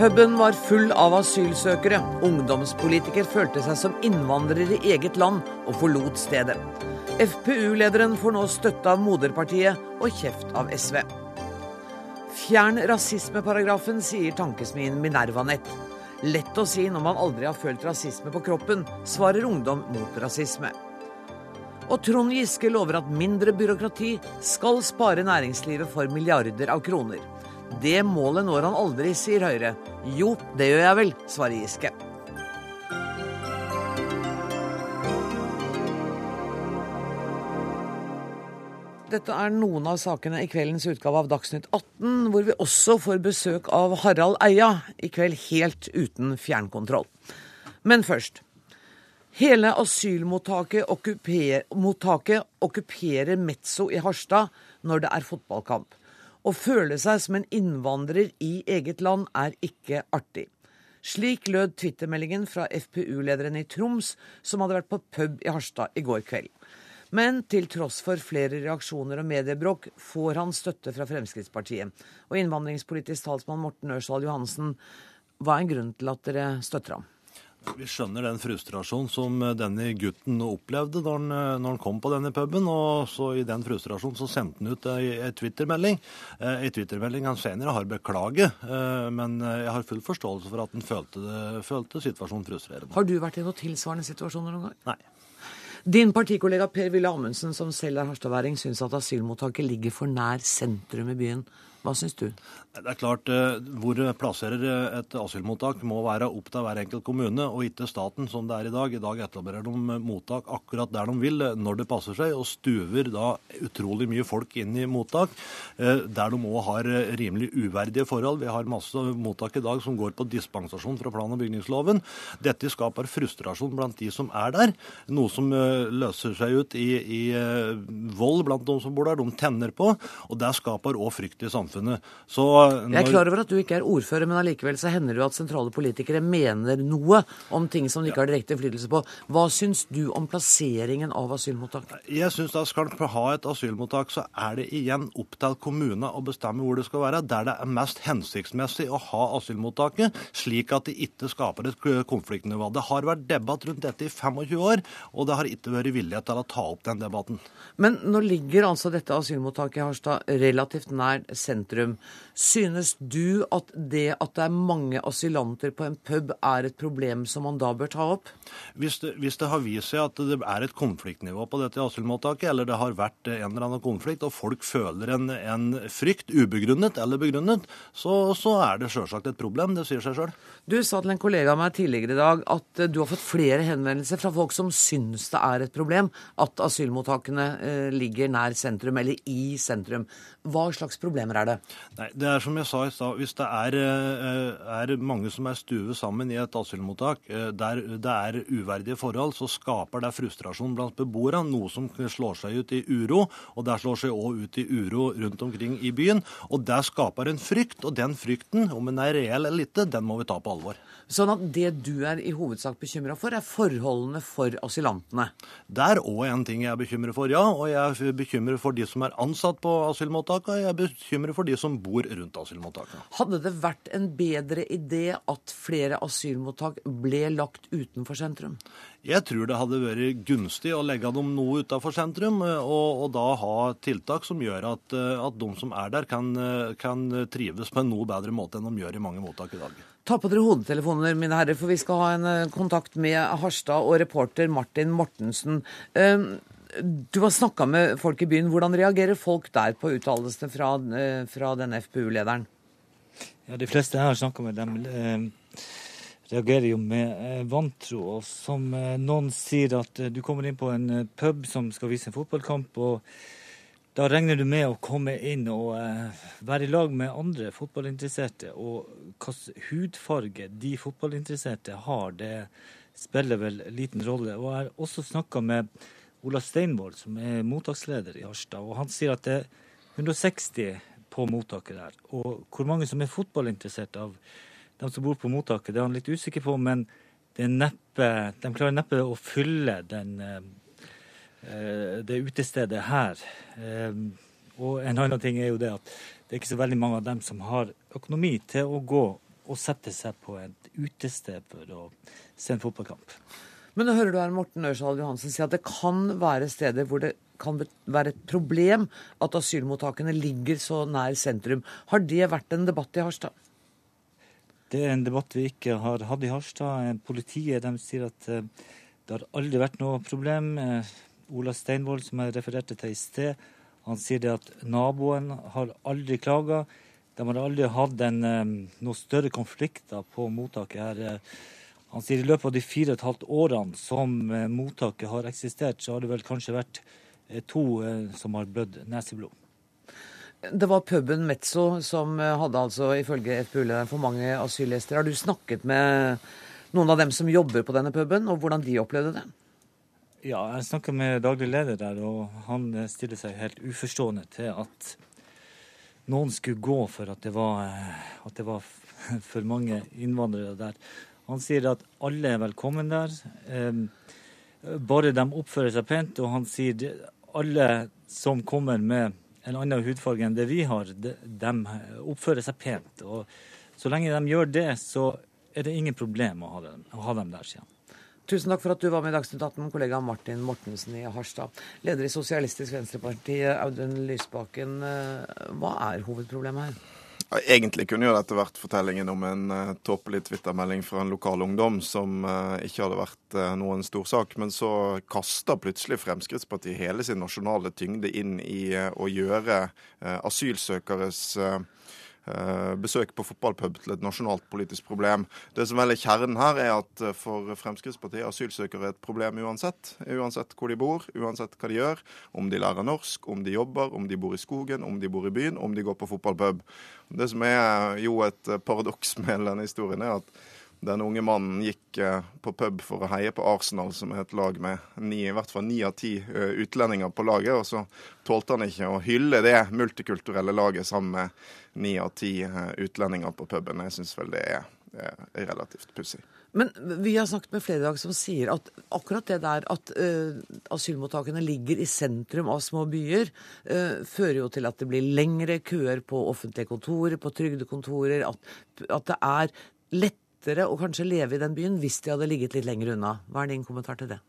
Puben var full av asylsøkere. Ungdomspolitiker følte seg som innvandrer i eget land og forlot stedet. FPU-lederen får nå støtte av moderpartiet og kjeft av SV. Fjern rasismeparagrafen, sier tankesmien Minervanett. Lett å si når man aldri har følt rasisme på kroppen, svarer ungdom mot rasisme. Og Trond Giske lover at mindre byråkrati skal spare næringslivet for milliarder av kroner. Det målet når han aldri, sier Høyre. Jo, det gjør jeg vel, svarer Giske. Dette er noen av sakene i kveldens utgave av Dagsnytt 18, hvor vi også får besøk av Harald Eia, i kveld helt uten fjernkontroll. Men først. Hele asylmottaket okkuper, okkuperer Mezzo i Harstad når det er fotballkamp. Å føle seg som en innvandrer i eget land er ikke artig. Slik lød twittermeldingen fra FPU-lederen i Troms, som hadde vært på pub i Harstad i går kveld. Men til tross for flere reaksjoner og mediebråk får han støtte fra Fremskrittspartiet. Og innvandringspolitisk talsmann Morten Ørsal Johansen, hva er grunnen til at dere støtter ham? Vi skjønner den frustrasjonen som denne gutten opplevde når han, når han, kom på denne puben. og så I den frustrasjonen så sendte han ut ei, twittermelding. Eh, ei twittermelding han senere har beklaget, eh, men jeg har full forståelse for at han følte, det, følte situasjonen frustrerende. Har du vært i noen tilsvarende situasjoner noen gang? Nei. Din partikollega Per Wille Amundsen, som selv er harstadværing, syns at asylmottaket ligger for nær sentrum i byen. Hva syns du? Det er klart, eh, Hvor plasserer et asylmottak må være opp til hver enkelt kommune, og ikke staten som det er i dag. I dag etablerer de mottak akkurat der de vil, når det passer seg, og stuver da utrolig mye folk inn i mottak, eh, der de òg har rimelig uverdige forhold. Vi har masse mottak i dag som går på dispensasjon fra plan- og bygningsloven. Dette skaper frustrasjon blant de som er der, noe som eh, løser seg ut i, i vold blant de som bor der. De tenner på, og det skaper òg frykt i samfunnet. Så når... Jeg er klar over at du ikke er ordfører, men allikevel så hender det jo at sentrale politikere mener noe om ting som de ikke har direkte innflytelse på. Hva syns du om plasseringen av asylmottak? Jeg syns da skal du ha et asylmottak, så er det igjen opp til kommunene å bestemme hvor det skal være. Der det er mest hensiktsmessig å ha asylmottaket, slik at det ikke skaper et konfliktnivå. Det har vært debatt rundt dette i 25 år, og det har ikke vært vilje til å ta opp den debatten. Men nå ligger altså dette asylmottaket i Harstad relativt nær sentrum sentrum. Synes du at det at det er mange asylanter på en pub er et problem som man da bør ta opp? Hvis det, hvis det har vist seg at det er et konfliktnivå på dette asylmottaket, eller det har vært en eller annen konflikt, og folk føler en, en frykt, ubegrunnet eller begrunnet, så, så er det sjølsagt et problem. Det sier seg sjøl. Du sa til en kollega av meg tidligere i dag at du har fått flere henvendelser fra folk som syns det er et problem at asylmottakene eh, ligger nær sentrum, eller i sentrum. Hva slags problemer er det? Nei, det er som jeg sa i stad. Hvis det er, eh, er, mange som er stuet sammen i et asylmottak eh, der det er uverdige forhold, så skaper det frustrasjon blant beboerne. Noe som slår seg ut i uro, og det slår seg òg ut i uro rundt omkring i byen. Og det skaper en frykt, og den frykten, om den er reell eller ikke, den må vi ta på alvor. Sånn at det du er i hovedsak bekymra for, er forholdene for asylantene? Det er òg en ting jeg er bekymret for, ja. Og jeg er bekymret for de som er ansatt på asylmottakene, og jeg er bekymret for de som bor rundt asylmottakene. Hadde det vært en bedre idé at flere asylmottak ble lagt utenfor sentrum? Jeg tror det hadde vært gunstig å legge dem noe utenfor sentrum, og, og, da ha tiltak som gjør at, at de som er der, kan, kan trives på en noe bedre måte enn de gjør i mange mottak i dag. Ta på dere hodetelefoner, mine herrer, for vi skal ha en eh, kontakt med Harstad og reporter Martin Mortensen. Ehm, du har snakka med folk i byen. Hvordan reagerer folk der på uttalelsene fra, eh, fra denne FPU-lederen? Ja, De fleste jeg har snakka med, dem eh, reagerer jo med eh, vantro. Og som noen sier at du kommer inn på en pub som skal vise en fotballkamp. og da regner du med å komme inn og eh, være i lag med andre fotballinteresserte. Og hvilken hudfarge de fotballinteresserte har, det spiller vel liten rolle. Og jeg har også snakka med Ola Steinvold, som er mottaksleder i Harstad. Og han sier at det er 160 på mottaket der. Og hvor mange som er fotballinteressert av dem som bor på mottaket, det er han litt usikker på. Men neppe, de klarer neppe å fylle den eh, det utestedet her. Eh, og en annen ting er jo det at det er ikke så veldig mange av dem som har økonomi til å gå og sette seg på et utested for å se en fotballkamp. Men nå hører du her Morten Ørsal Johansen si at det kan være steder hvor det kan være et problem at asylmottakene ligger så nær sentrum. Har det vært en debatt i Harstad? Det er en debatt vi ikke har hatt i Harstad. Politiet de sier at eh, det har aldri vært noe problem. Eh, Ola Steinvold, som jeg refererte til i sted, han sier det at naboen har aldri klaga. De har aldri hatt en, eh, noen større konflikter på mottaket her. Han sier i løpet av de fire og et halvt årene som mottaket har eksistert, så har det vel kanskje vært to som har blødd neseblod. Det var puben Mezzo som hadde altså ifølge FPU-lederen for mange asylgjester. Har du snakket med noen av dem som jobber på denne puben, og hvordan de opplevde det? Ja, jeg snakka med daglig leder der, og han stiller seg helt uforstående til at noen skulle gå for at det var, at det var for mange innvandrere der. Han sier at alle er velkommen der, eh, bare de oppfører seg pent. Og han sier alle som kommer med en annen hudfarge enn det vi har, de oppfører seg pent. Og så lenge de gjør det, så er det ingen problem å ha dem, å ha dem der, sier han. Tusen takk for at du var med i Dagsnytt 18, kollega Martin Mortensen i Harstad. Leder i Sosialistisk Venstreparti, Audun Lysbakken. Eh, hva er hovedproblemet her? Egentlig kunne jo dette vært fortellingen om en uh, tåpelig twittermelding fra en lokal ungdom som uh, ikke hadde vært uh, noen stor sak, men så kasta plutselig Fremskrittspartiet hele sin nasjonale tyngde inn i uh, å gjøre asylsøkeres Eh, besøk på fotballpub til et nasjonalt politisk problem. Det som vel er kjernen her, er at eh, for Fremskrittspartiet asylsøkere er et problem uansett. Uansett hvor de bor, uansett hva de gjør. Om de lærer norsk, om de jobber, om de bor i skogen, om de bor i byen, om de går på fotballpub. Det som er jo et paradoks med denne historien, er at den unge mannen gikk eh, på pub for å heie på Arsenal, som er et lag med ni, i hvert fall ni av ti eh, utlendinger på laget. Og så tålte han ikke å hylle det multikulturelle laget sammen med ni av ti eh, utlendinger på puben. Jeg syns vel det er, relativt pussig. Men vi har snakket med flere i dag som sier at akkurat det der at uh, asylmottakene ligger i sentrum av små byer, uh, fører jo til at det blir lengre køer på offentlige kontorer, på trygdekontorer, at, at det er lett lettere å kanskje leve i den byen hvis de hadde ligget litt lenger unna. Hva er din kommentar til det?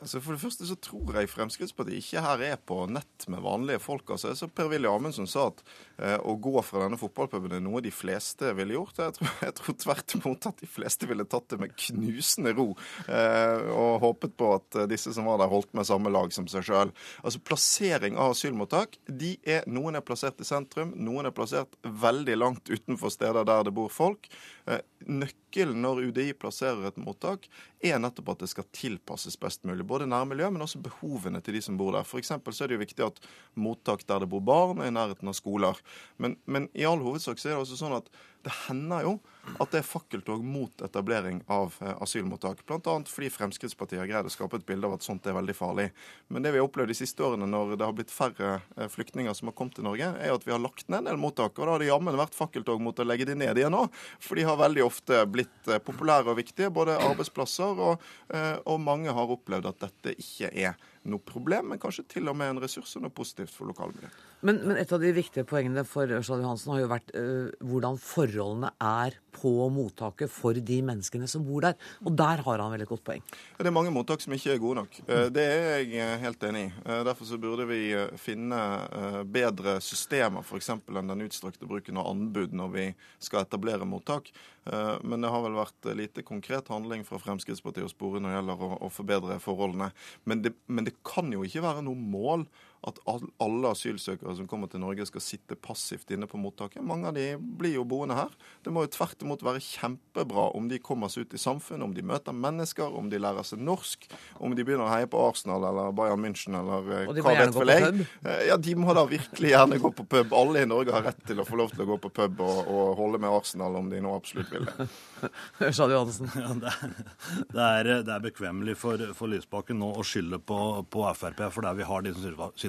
Altså For det første så tror jeg Fremskrittspartiet ikke her er på nett med vanlige folk. altså. Så Per-Willy Amundsen sa at eh, å gå fra denne fotballpuben er noe de fleste ville gjort. Jeg tror, jeg tror, tvert imot at de fleste ville tatt det med knusende ro. Eh, og håpet på at disse som var der, holdt med samme lag som seg sjøl. Altså, plassering av asylmottak de er, Noen er plassert i sentrum, noen er plassert veldig langt utenfor steder der det bor folk. Eh, nøkkelen når UDI plasserer et mottak, er nettopp at det skal tilpasses best mulig. Både nærmiljø, men også behovene til de som bor der. For så er det jo viktig at mottak der det bor barn, er i nærheten av skoler. Men, men i all hovedsak så er det også sånn at det hender jo at det er fakkeltog mot etablering av eh, asylmottak. Bl.a. fordi Fremskrittspartiet har greid å skape et bilde av at sånt er veldig farlig. Men det vi har opplevd de siste årene når det har blitt færre eh, flyktninger som har kommet til Norge, er at vi har lagt ned en del mottak. Og da har det jammen vært fakkeltog mot å legge de ned igjen òg. For de har veldig ofte blitt eh, populære og viktige, både arbeidsplasser og, og mange har opplevd at dette ikke er noe problem, men kanskje til og med en ressurs og noe positivt for lokalmiljøet. Men, men, et av de viktige poengene for Ørsal Johansen har jo vært øh, hvordan forholdene er på mottaket for de menneskene som bor der. Og der har han vel et godt poeng? Det er mange mottak som ikke er gode nok. Uh, det er jeg eh, helt enig i. Derfor så burde vi finne bedre systemer, f.eks. enn den utstrakte bruken av anbud når vi skal etablere mottak. Men det har vel vært lite konkret handling fra Fremskrittspartiet å spore når det gjelder å forbedre forholdene. Men det, men det kan jo ikke være noe mål at alle asylsøkere som kommer til Norge skal sitte passivt inne på mottaket. Mange av de blir jo boende her. Det må jo tvert imot være kjempebra om de kommer seg ut i samfunnet, om de møter mennesker, om de lærer seg norsk, om de begynner å heie på Arsenal eller Bayern München eller eh, hva vet vel jeg. Eh, ja, de må da virkelig gjerne gå på pub. Alle i Norge har rett til å få lov til å gå på pub og, og holde med Arsenal om de nå absolutt vil det. Sjadi Johansen. Ja, det, er, det, er, bekvemmelig for, for Lysbakken nå å skylde på, på Frp for der vi har de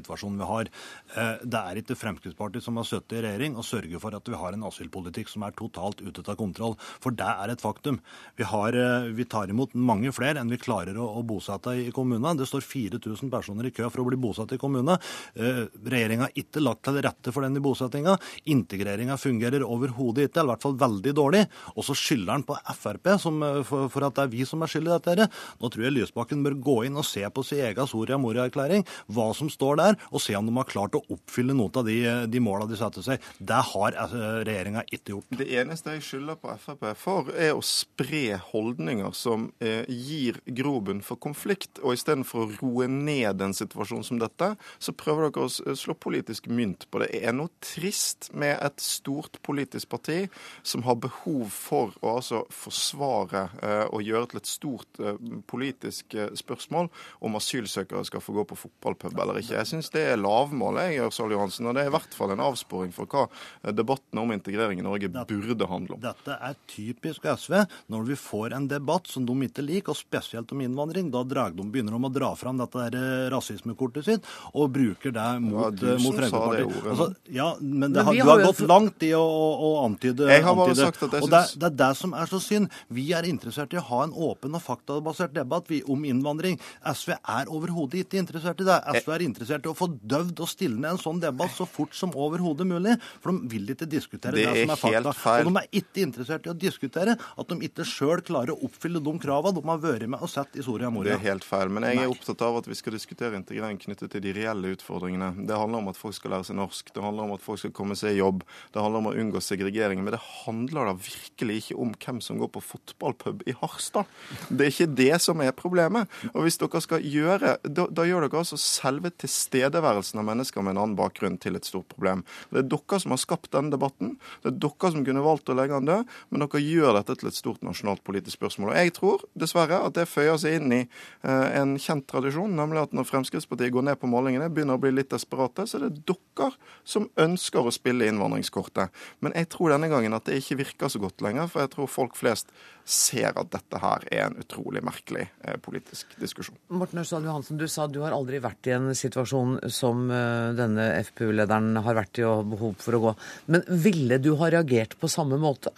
situasjonen vi har. Eh, det er ikke Fremskrittspartiet som har sittet i regjering og sørget for at vi har en asylpolitikk som er totalt ute av kontroll. For det er et faktum. Vi, har, eh, vi tar imot mange flere enn vi klarer å, å bosette i kommunene. Det står 4000 personer i kø for å bli bosatt i kommunene. Eh, Regjeringa har ikke lagt til rette for den i bosettinga. Integreringa fungerer overhodet ikke, eller i hvert fall veldig dårlig. Og så skylder han på Frp som, for, for, at det er vi som er skyld i dette. Nå tror jeg Lysbakken bør gå inn og se på sin egen Soria Moria-erklæring, hva som står der, og se om de har klart å oppfylle noen av de, de måla de setter seg. Det har regjeringa ikke gjort. Det eneste jeg skylder på Frp for, er å spre holdninger som eh, gir grobunn for konflikt. Og istedenfor å roe ned en situasjon som dette, så prøver dere å slå politisk mynt på det. Det er noe trist med et stort politisk parti som har behov for å altså forsvare eh, og gjøre til et stort eh, politisk eh, spørsmål om asylsøkere skal få gå på fotballpub eller ikke. Jeg syns det er lavmål, jeg gjør Sahl Johansen, og det er i hvert fall en avsporing for hva eh, debatten om integrering i Norge burde handle om. Dette er typisk SV. Når vi får en debatt som de ikke liker, og spesielt om innvandring, da de, begynner de å dra fram dette der eh, rasismekortet sitt og bruker det mot, ja, mot Fremskrittspartiet. Altså, ja, men, det, men du har gått langt i å, å, å antyde Jeg har bare sagt at jeg syns det, det, er det som er så synd. Vi er interessert i å ha en åpen og faktabasert debatt vi, om innvandring. SV er overhodet ikke interessert i det. SV er interessert i å få døvd og stille en sånn debatt så fort som overhodet mulig. For de vil ikke diskutere det, det som er fakta. Feil. Og de er ikke interessert i å diskutere at de ikke sjøl klarer å oppfylle de kravene de har vært med og sett i Soria Moria. Det er helt feil. Men jeg er opptatt av at vi skal diskutere integrering knyttet til de reelle utfordringene. Det handler om at folk skal lære seg norsk. Det handler om at folk skal komme seg i jobb. Det handler om å unngå segregering. Men det handler da virkelig ikke om hvem som går på fotballpub i Harstad. Det er ikke det som er problemet. Og hvis dere skal gjøre, da, da gjør dere altså selve tilstedeværelsen av mennesker med en annen bakgrunn til et stort problem. Det er dere som har skapt denne debatten. Det er dere som kunne valgt å legge den død, men dere gjør dette til et stort nasjonalt politisk spørsmål. Og jeg tror dessverre at det føyer seg inn i eh, en kjent tradisjon, nemlig at når Fremskrittspartiet går ned på målingene, begynner å bli litt desperate, så er det dere som ønsker å spille innvandringskortet. Men jeg tror denne gangen at det ikke virker så godt lenger, for jeg tror folk flest ser at dette her er en utrolig merkelig eh, politisk diskusjon. Morten Ørsal Johansen, du sa du har aldri vært i en situasjon som uh, denne FPU-lederen har vært i og behov for å gå. Men ville du ha reagert på samme måte?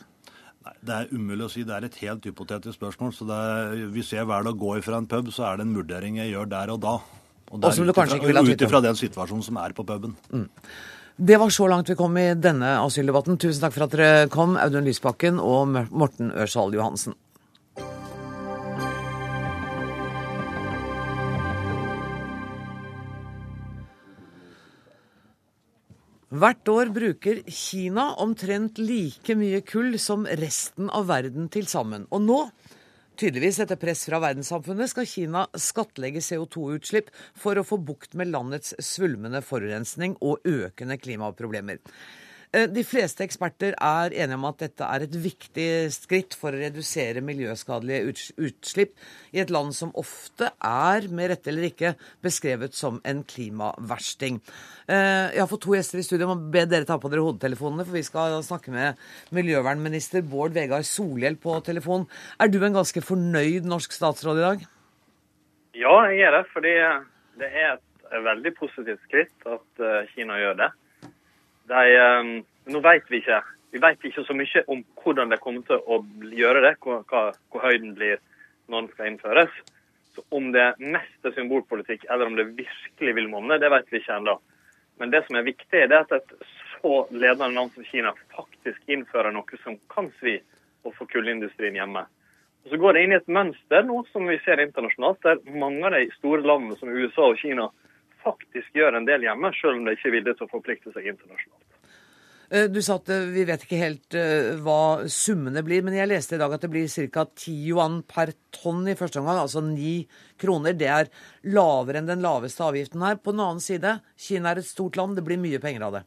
Nei, Det er umulig å si. Det er et helt hypotetisk spørsmål. så er, Hvis jeg velger å gå ifra en pub, så er det en vurdering jeg gjør der og da. Og der, Ut ifra den situasjonen som er på puben. Mm. Det var så langt vi kom i denne asyldebatten. Tusen takk for at dere kom, Audun Lysbakken og Morten Ørsal Johansen. Hvert år bruker Kina omtrent like mye kull som resten av verden til sammen. Og nå Tydeligvis etter press fra verdenssamfunnet skal Kina skattlegge CO2-utslipp for å få bukt med landets svulmende forurensning og økende klimaproblemer. Eh, de fleste eksperter er enige om at dette er et viktig skritt for å redusere miljøskadelige utslipp i et land som ofte er, med rette eller ikke, beskrevet som en klimaversting. Eh, jeg har fått to gjester i studio. Må be dere ta på dere hodetelefonene, for vi skal snakke med miljøvernminister Bård Vegar Solhjell på telefon. Er du en ganske fornøyd norsk statsråd i dag? Ja, jeg er det. Fordi det er et veldig positivt skritt at eh, Kina gjør det. De, um, nå vet vi ikke. Vi vet ikke så mye om hvordan de kommer til å gjøre det, hvor, hvor høyden blir når den skal innføres. Så Om det er mest symbolpolitikk, eller om det virkelig vil monne, det vet vi ikke ennå. Men det som er viktig, er at et så ledende land som Kina faktisk innfører noe som kan svi og få kullindustrien hjemme. Og Så går det inn i et mønster nå som vi ser internasjonalt, der mange av de store landene som USA og Kina faktisk gjør en del hjemme, selv om de ikke er villige til å forplikte seg internasjonalt. Eh, du sa at eh, vi vet ikke helt eh, hva summene blir, men jeg leste i dag at det blir ca. 10 yuan per tonn i første omgang, altså 9 kroner. Det er lavere enn den laveste avgiften her. På den annen side, Kina er et stort land, det blir mye penger av det.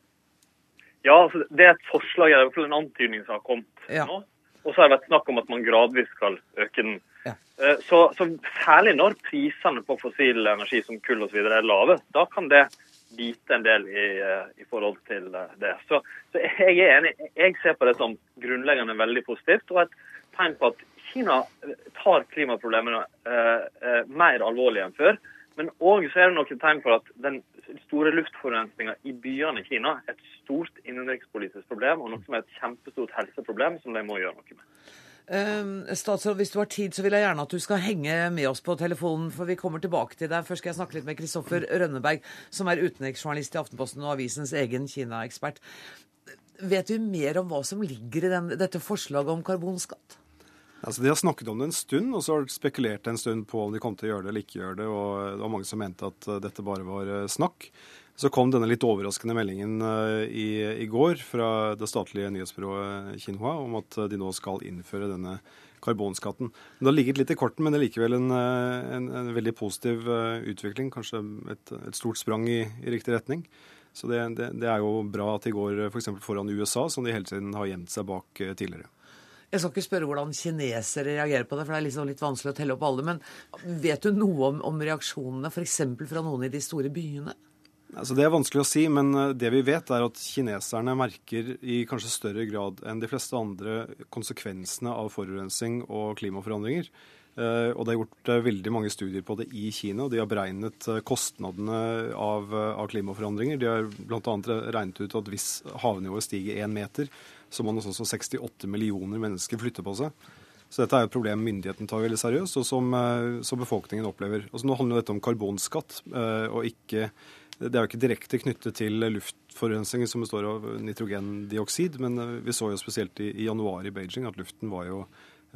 Ja, altså, det er et forslag, i hvert fall en antydning som har kommet ja. nå. Og så har det vært snakk om at man gradvis skal øke den. Ja. Eh, så, så, særlig når prisene på fossil energi som kull osv. er lave, da kan det bite en del i, eh, i forhold til eh, det. Så, så, jeg er enig. Jeg ser på det som grunnleggende veldig positivt, og et tegn på at Kina tar klimaproblemene eh, mer alvorlig enn før. Men òg er det noen tegn for at den store luftforurensninga i byene i Kina er et stort innenrikspolitisk problem, og noe som er et kjempestort helseproblem som de må gjøre noe med. Uh, statsråd, hvis du har tid, så vil jeg gjerne at du skal henge med oss på telefonen, for vi kommer tilbake til deg. Først skal jeg snakke litt med Kristoffer Rønneberg, som er utenriksjournalist i Aftenposten og avisens egen Kina-ekspert. Vet vi mer om hva som ligger i den, dette forslaget om karbonskatt? Altså, De har snakket om det en stund, og så har de spekulert en stund på om de kom til å gjøre det eller ikke gjøre det. og Det var mange som mente at eh, dette bare var eh, snakk. Så kom denne litt overraskende meldingen eh, i, i går fra det statlige nyhetsbyrået Kinhua om at de nå skal innføre denne karbonskatten. Det har ligget litt i korten, men det er likevel en, en, en veldig positiv utvikling. Kanskje et, et stort sprang i, i, riktig retning. Så det, det, det, er jo bra at de går f.eks. For foran USA, som de hele tiden har gjemt seg bak tidligere. Jeg skal ikke spørre hvordan kinesere reagerer på det, for det er liksom litt vanskelig å telle opp alle. Men vet du noe om, om reaksjonene f.eks. fra noen i de store byene? Altså Det er vanskelig å si, men eh, det vi vet er at kineserne merker i kanskje større grad enn de fleste andre konsekvensene av forurensning og klimaforandringer. Eh, og det er gjort eh, veldig mange studier på det i Kina. De har beregnet kostnadene av, av klimaforandringer. De har bl.a. regnet ut at hvis havnivået stiger én meter, så må noe sånt som 68 millioner mennesker flytte på seg. Så dette er et problem myndigheten tar veldig seriøst, og som, eh, som befolkningen opplever. Altså, nå handler dette om karbonskatt, eh, og ikke Det er jo ikke direkte knyttet til luftforurensningen som består av nitrogendioksid, men eh, vi så jo spesielt i, i januar i Beijing at luften var jo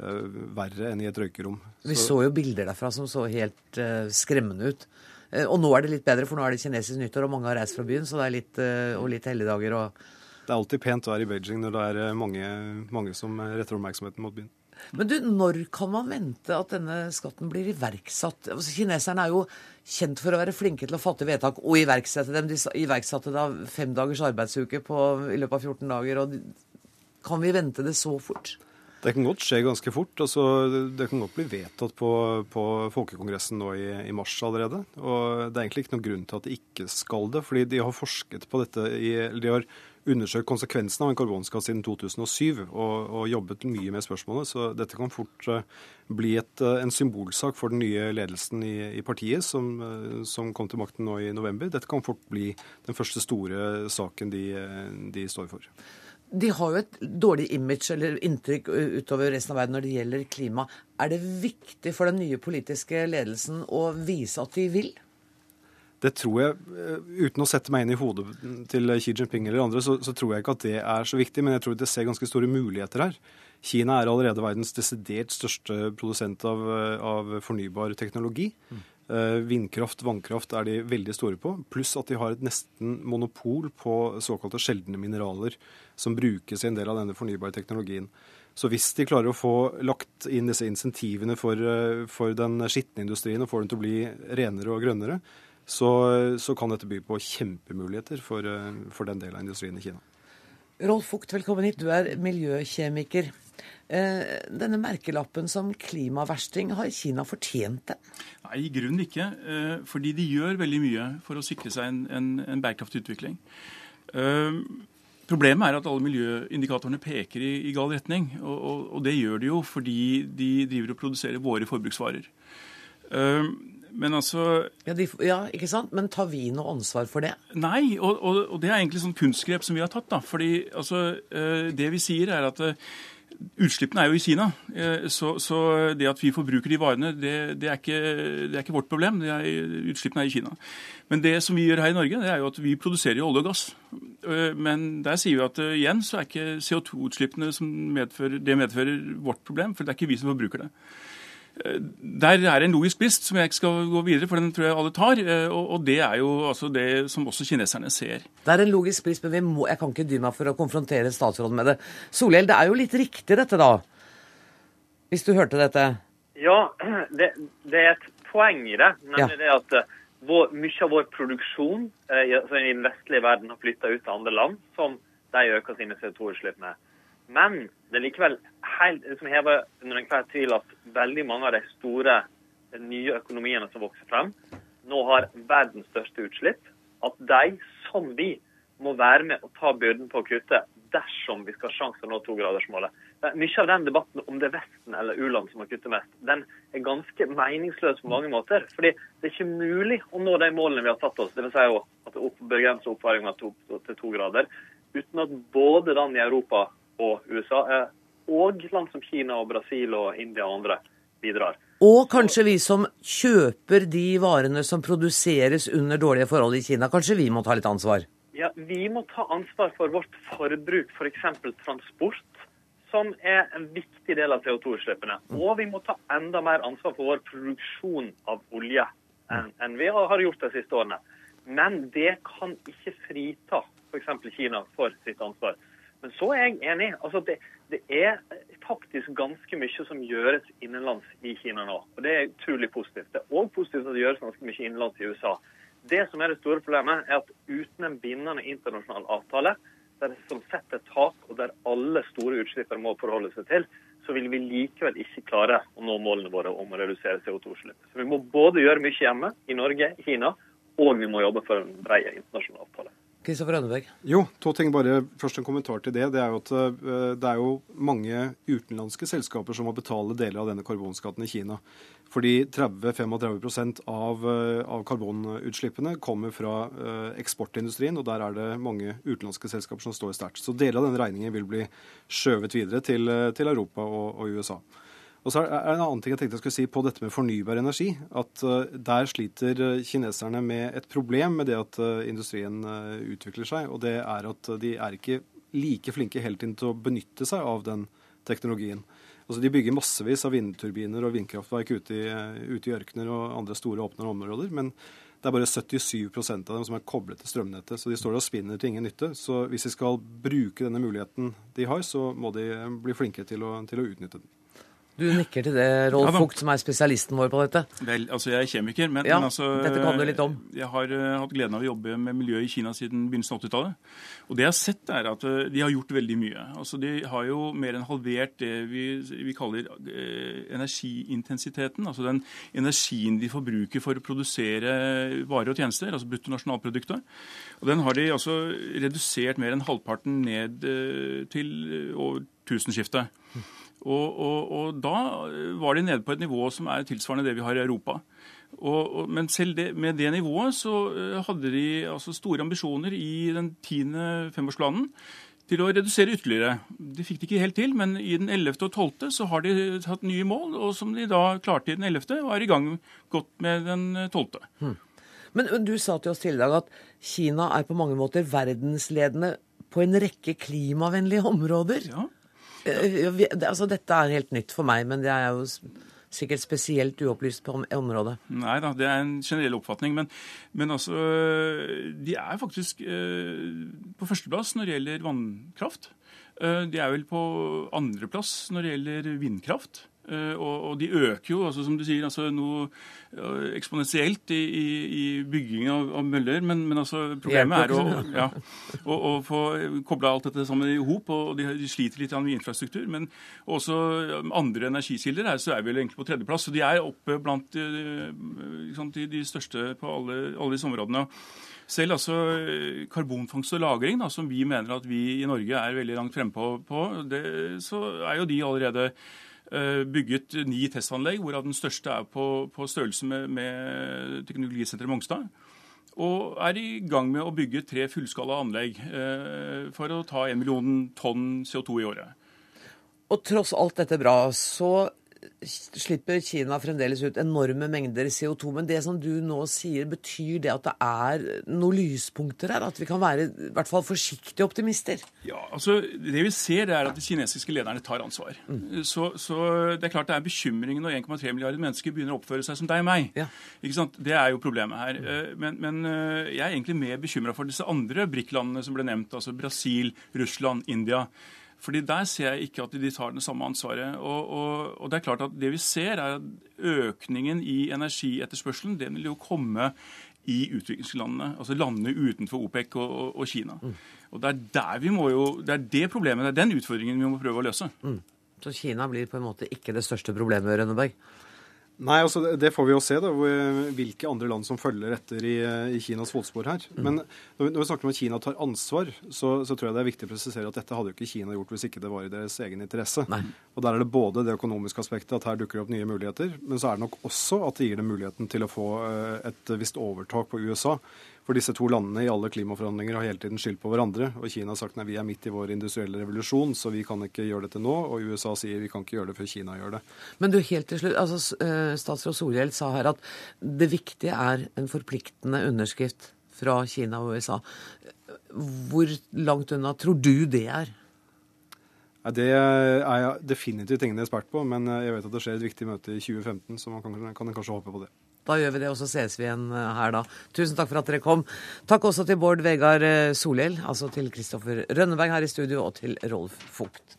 uh, verre enn i et røykerom. Vi så, jo bilder derfra som så helt uh, skremmende ut. Uh, og nå er det litt bedre, for nå er det kinesisk nyttår, og mange har reist fra byen, så det er litt, og litt helligdager og det er alltid pent vær i Beijing når det er eh, mange, mange som retter oppmerksomheten mot byen. Men du, når kan man vente at denne skatten blir iverksatt? Altså, kineserne er jo kjent for å være flinke til å fatte vedtak og iverksette dem. De iverksatte da fem dagers arbeidsuke på, i løpet av 14 dager. og Kan vi vente det så fort? Det kan godt skje ganske fort. altså Det kan godt bli vedtatt på, på Folkekongressen nå i, i, mars allerede. Og det er egentlig ikke noen grunn til at de ikke skal det. fordi de har forsket på dette i, de har undersøkt konsekvensene av en karbonskatt siden 2007 og, og, jobbet mye med spørsmålet. Så dette kan fort uh, bli et, uh, en symbolsak for den nye ledelsen i, i partiet som, uh, som, kom til makten nå i november. Dette kan fort bli den første store saken de, de står for. De har jo et dårlig image eller inntrykk utover resten av verden når det gjelder klima. Er det viktig for den nye politiske ledelsen å vise at de vil? Det tror jeg, eh, Uten å sette meg inn i hodet til Xi Jinping eller andre, så, så, tror jeg ikke at det er så viktig. Men jeg tror det ser ganske store muligheter her. Kina er allerede verdens desidert største produsent av, av fornybar teknologi. Mm. Vindkraft, vannkraft er de veldig store på. Pluss at de har et nesten monopol på såkalte sjeldne mineraler som brukes i en del av denne fornybare teknologien. Så hvis de klarer å få lagt inn disse insentivene for, eh, for den skitne industrien og får den til å bli renere og grønnere, så, så kan dette by på kjempemuligheter for, eh, for, den delen av industrien i Kina. Rolf Fugt, velkommen hit. Du er miljøkjemiker. Eh, denne merkelappen som klimaversting, har Kina fortjent det? Nei, i grunnen ikke. Eh, fordi de gjør veldig mye for å sikre seg en, en, en bærekraftig utvikling. Problemet er at alle miljøindikatorene peker i, i gal retning. Og, og, og, det gjør de jo fordi de driver og produserer våre forbruksvarer. Men altså ja, de, ja, ikke sant? Men tar vi noe ansvar for det? Nei, og, og, og det er egentlig sånn kunstgrep som vi har tatt. da. Fordi altså, eh, Det vi sier, er at eh, utslippene er jo i Kina. Eh, så, så det at vi forbruker de varene, det, det, er, ikke, det er, ikke, vårt problem. Er, utslippene er i Kina. Men det som vi gjør her i Norge, det er jo at vi produserer olje og gass. Men der sier vi at igjen så er ikke CO2-utslippene som medfører, det medfører vårt problem, for det er ikke vi som forbruker det. Der er en logisk brist som jeg ikke skal gå videre, for den tror jeg alle tar. Eh, og det er jo altså det som også kineserne ser. Det er en logisk brist, men må, jeg kan ikke dy meg for å konfrontere statsråden med det. Solhjell, det er jo litt riktig dette, da? Hvis du hørte dette? Ja, det, det er et poeng i det. Nemlig ja. det at eh, vår, mye av vår produksjon eh, i den vestlige verden har flytta ut til andre land, som de øker sine CO2-utslipp med. Men det er likevel helt som hever under enhver tvil at veldig mange av de store nye økonomiene som vokser frem, nå har verdens største utslipp. At de, som vi, må være med og ta byrden på å kutte dersom vi skal ha sjanse til å nå togradersmålet. mye av den debatten om det er Vesten eller u-land som har kuttet mest, den er ganske meningsløs på mange måter. Fordi det er ikke mulig å nå de målene vi har satt oss, dvs. Si at det begrenser oppvarminga til to grader, uten at både land i Europa og USA, og land som Kina og Brasil og India og andre, bidrar. Og kanskje vi som kjøper de varene som produseres under dårlige forhold i Kina, kanskje vi må ta litt ansvar? Ja, Vi må ta ansvar for vårt forbruk, f.eks. For transport, som er en viktig del av CO2-utslippene. Og vi må ta enda mer ansvar for vår produksjon av olje enn vi har gjort de siste årene. Men det kan ikke frita f.eks. Kina for sitt ansvar. Men så er jeg enig. altså det, det, er faktisk ganske mye som gjøres innenlands i Kina nå. Og det er utrolig positivt. Det er òg positivt at det gjøres ganske mye innenlands i USA. Det som er det store problemet, er at uten en bindende internasjonal avtale der som setter tak, og der alle store utslippere må forholde seg til, så vil vi likevel ikke klare å nå målene våre om å redusere CO2-utslipp. Så vi må både gjøre mye hjemme, i Norge, i Kina, og vi må jobbe for en bred internasjonal avtale. Kristoffer Rønneberg? Jo, to ting. bare Først en kommentar til det. Det er jo at uh, det er jo mange utenlandske selskaper som må betale deler av denne karbonskatten i Kina. Fordi 30-35 av, uh, av karbonutslippene kommer fra uh, eksportindustrien, og der er det mange utenlandske selskaper som står sterkt. Så deler av denne regningen vil bli skjøvet videre til, til Europa og, og USA. Og så er det en annen ting jeg tenkte jeg skulle si på dette med fornybar energi. At uh, der sliter eh, kineserne med et problem med det at uh, industrien utvikler seg. Og det er at de er ikke like flinke hele tiden til å benytte seg av den teknologien. Altså De bygger massevis av vindturbiner og vindkraftverk ute i, ute i ørkener og andre store åpne områder. Men det er bare 77% av dem som er koblet til strømnettet. Så de står og spinner til ingen nytte. Så hvis de skal bruke denne muligheten de har, så må de bli flinkere til å, til å utnytte den. Du nikker til det, Rolf ja, som er spesialisten vår på dette. Vel, altså Jeg er kjemiker, men, ja, men altså, dette kan du litt om. jeg har uh, hatt gleden av å jobbe med miljø i Kina siden begynnelsen av 80-tallet. Og det jeg har sett, er at uh, de har gjort veldig mye. Altså De har jo mer enn halvert det vi, vi kaller uh, energiintensiteten. Altså den energien de forbruker for å produsere varer og tjenester, altså bruttonasjonalproduktet. Og den har de altså redusert mer enn halvparten ned til over tusenskiftet. Og, og, og, da var de nede på et nivå som er tilsvarende det vi har i Europa. Og, men selv det, med det nivået så eh, hadde de altså store ambisjoner i den tiende femårsplanen til å redusere ytterligere. De fikk det ikke helt til, men i den 11. og 12. så har de tatt nye mål, og som de da klarte i den 11., og er i gang godt med den 12. Hmm. Men du sa til oss tidligere at Kina er på mange måter verdensledende på en rekke klimavennlige områder. Ja. Eh, altså, dette er helt nytt for meg, men det er jo sikkert spesielt uopplyst på området. Nei da, det er en generell oppfatning. Men, men altså De er faktisk eh, på førsteplass når det gjelder vannkraft. Eh, de er vel på andreplass når det gjelder vindkraft. Eh, og, de øker jo, altså, som du sier, altså, noe uh, eksponentielt i, i, i bygging av, av, møller. Men, men altså, problemet er å, ja, å, å få kobla alt dette sammen i hop. Og de, sliter litt med infrastruktur. Men også andre energikilder her, så er vi vel egentlig på tredjeplass. Så de er oppe blant uh, de, de, største på alle, alle disse områdene. Selv altså karbonfangst og -lagring, da, som vi mener at vi i Norge er veldig langt fremme på, på det, så er jo de allerede Eh, bygget ni testanlegg, hvorav den største er på, på størrelse med, med teknologisenteret Mongstad. Og er i gang med å bygge tre fullskala anlegg eh, for å ta en million tonn CO2 i året. Og tross alt dette bra, så slipper Kina fremdeles ut enorme mengder CO2. Men det som du nå sier, betyr det at det er noen lyspunkter her? At vi kan være i hvert fall forsiktige optimister? Ja, altså Det vi ser, er at de kinesiske lederne tar ansvar. Mm. Så, så, det er klart det er bekymring når 1,3 milliarder mennesker begynner å oppføre seg som deg og meg. Ja. Ikke sant? Det er jo problemet her. Mm. Men, men, eh, jeg er egentlig mer bekymra for disse andre BRIC-landene som ble nevnt. Altså Brasil, Russland, India. Fordi Der ser jeg ikke at de tar det samme ansvaret. Og, og, og, det er klart at det vi ser, er at økningen i energietterspørselen den vil jo komme i utviklingslandene, altså landene utenfor OPEC og, og Kina. Mm. Og Det er der vi må jo, det er det problemet, det er den utfordringen vi må prøve å løse. Mm. Så Kina blir på en måte ikke det største problemet, Rønneberg? Nei, altså det- får vi jo se, da, hvilke andre land som følger etter i, i Kinas fotspor her. Men når vi, når vi snakker om at Kina tar ansvar, så, så tror jeg det er viktig å presisere at dette hadde jo ikke Kina gjort hvis ikke det var i deres egen interesse. Nei. Og der er det både det økonomiske aspektet, at her dukker det opp nye muligheter, men så er det nok også at det gir dem muligheten til å få eh, et visst overtak på USA. For disse to landene i alle klimaforhandlinger har hele tiden skyldt på hverandre. Og Kina har sagt nei, vi er midt i vår industrielle revolusjon, så vi kan ikke gjøre dette nå. Og USA sier vi kan ikke gjøre det før Kina gjør det. Men du, helt til slutt, altså eh, Statsråd Solhjell sa her at det viktige er en forpliktende underskrift fra Kina og USA. Hvor langt unna tror du det er? Det er jeg definitivt ingen ekspert på, men eh, jeg vet at det skjer et viktig møte i 2015, så man kan, kan kanskje håpe på det. Da gjør vi det, og så ses vi igjen eh, her da. Tusen takk for at dere kom. Takk også til Bård Vegard eh, Solhjell, altså til Kristoffer Rønneberg her i studio, og til Rolf Vogt.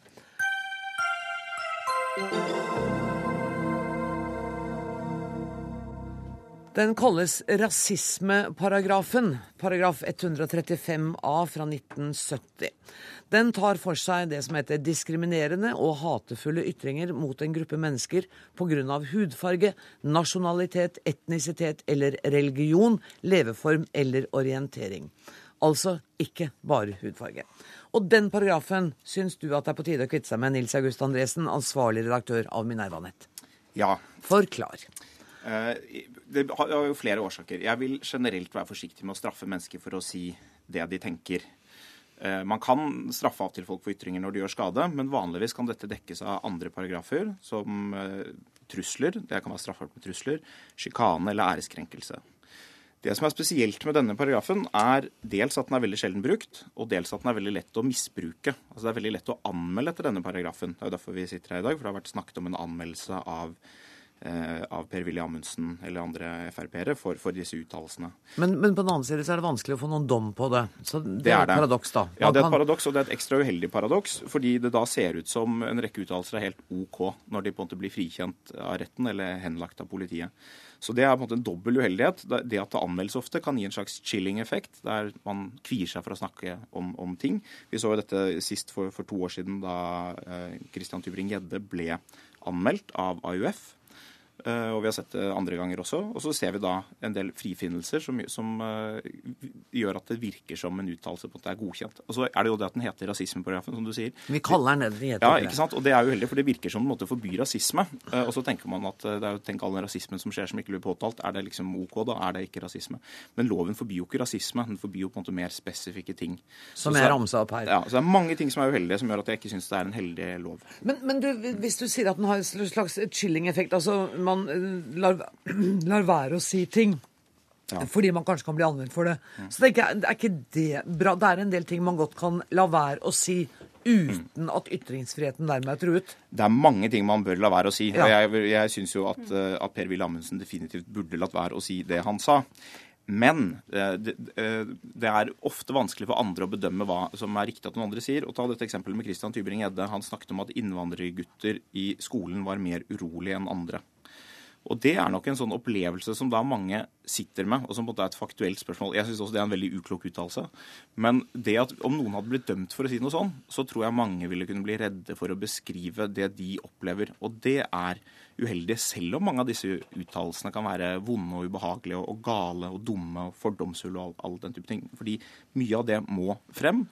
Den kalles rasismeparagrafen, paragraf 135a fra 1970. Den tar for seg det som heter diskriminerende og hatefulle ytringer mot en gruppe mennesker pga. hudfarge, nasjonalitet, etnisitet eller religion, leveform eller orientering. Altså ikke bare hudfarge. Og den paragrafen syns du at det er på tide å kvitte seg med, Nils August Andresen, ansvarlig redaktør av Minervanett. Ja. Forklar. Eh, Det har jo flere årsaker. Jeg vil generelt være forsiktig med å straffe mennesker for å si det de tenker. Eh, Man kan straffe av til folk for ytringer når de gjør skade, men vanligvis kan dette dekkes av andre paragrafer, som eh, trusler, det kan være straffbart med trusler, sjikane eller æreskrenkelse. Det som er spesielt med denne paragrafen, er dels at den er veldig sjelden brukt, og dels at den er veldig lett å misbruke. Altså Det er veldig lett å anmelde etter denne paragrafen. Det er jo derfor vi sitter her i dag, for det har vært snakket om en anmeldelse av, av Per-Willy Amundsen eller andre Frp-ere for, for disse uttalelsene. Men, men på den annen side så er det vanskelig å få noen dom på det. Så det, Det er er et paradoks, da. Ja, det er et paradoks, og det er et ekstra uheldig paradoks, fordi det da ser ut som en rekke uttalelser er helt OK når de på en måte blir frikjent av retten eller henlagt av politiet. Så det er på en måte en dobbel uheldighet. Det det at det anmeldes ofte, kan gi en slags chilling-effekt, der man kvier seg for å snakke om, om ting. Vi så jo dette sist for, for to år siden, da eh, Christian Tybring-Gjedde ble anmeldt av AUF. Eh, og vi har sett det andre ganger også. Og så ser vi da en del frifinnelser som, som eh, gjør at det virker som en uttalelse på at det er godkjent. Og så er det jo det at den heter rasismeparagrafen, som du sier. Vi kaller den det den heter. Ja, ikke sant? Og det er jo heldig, for det virker som en måte å forby rasisme. Eh, Og så tenker man at det er jo tenk all den rasismen som skjer som ikke blir påtalt. Er det liksom OK, da? Er det ikke rasisme? Men loven forbyr jo ikke rasisme. Den forbyr jo på en måte mer spesifikke ting. Som er jeg ramsa opp her. Ja, så det er mange ting som er uheldige, som gjør at jeg ikke syns det er en heldig lov. Men, men du, hvis du sier at den har en slags chilling-effekt, altså man eh, lar, lar være å si ting fordi man kanskje kan bli anvendt for det, så tenker jeg, er ikke det bra? Det er en del ting man godt kan la være å si uten at ytringsfriheten dermed er truet. Det er mange ting man bør la være å si. Ja. og Jeg, jeg syns jo at, eh, at Per-Willy Amundsen definitivt burde latt være å si det han sa. Men eh, det, det er ofte vanskelig for andre å bedømme hva som er riktig at noen andre sier. Og ta dette eksempelet med Christian Tybring-Gjedde. Han snakket om at innvandrergutter i skolen var mer urolige enn andre. Og det er nok en sånn opplevelse som da mange sitter med, og som på en måte er et faktuelt spørsmål. Jeg syns også det er en veldig uklok uttalelse. Men det at om noen hadde blitt dømt for å si noe sånn, så tror jeg mange ville kunne bli redde for å beskrive det de opplever. Og det er uheldig, selv om mange av disse uttalelsene kan være vonde og ubehagelige og, gale og dumme og fordomsfulle og all den type ting. Fordi mye av det må frem.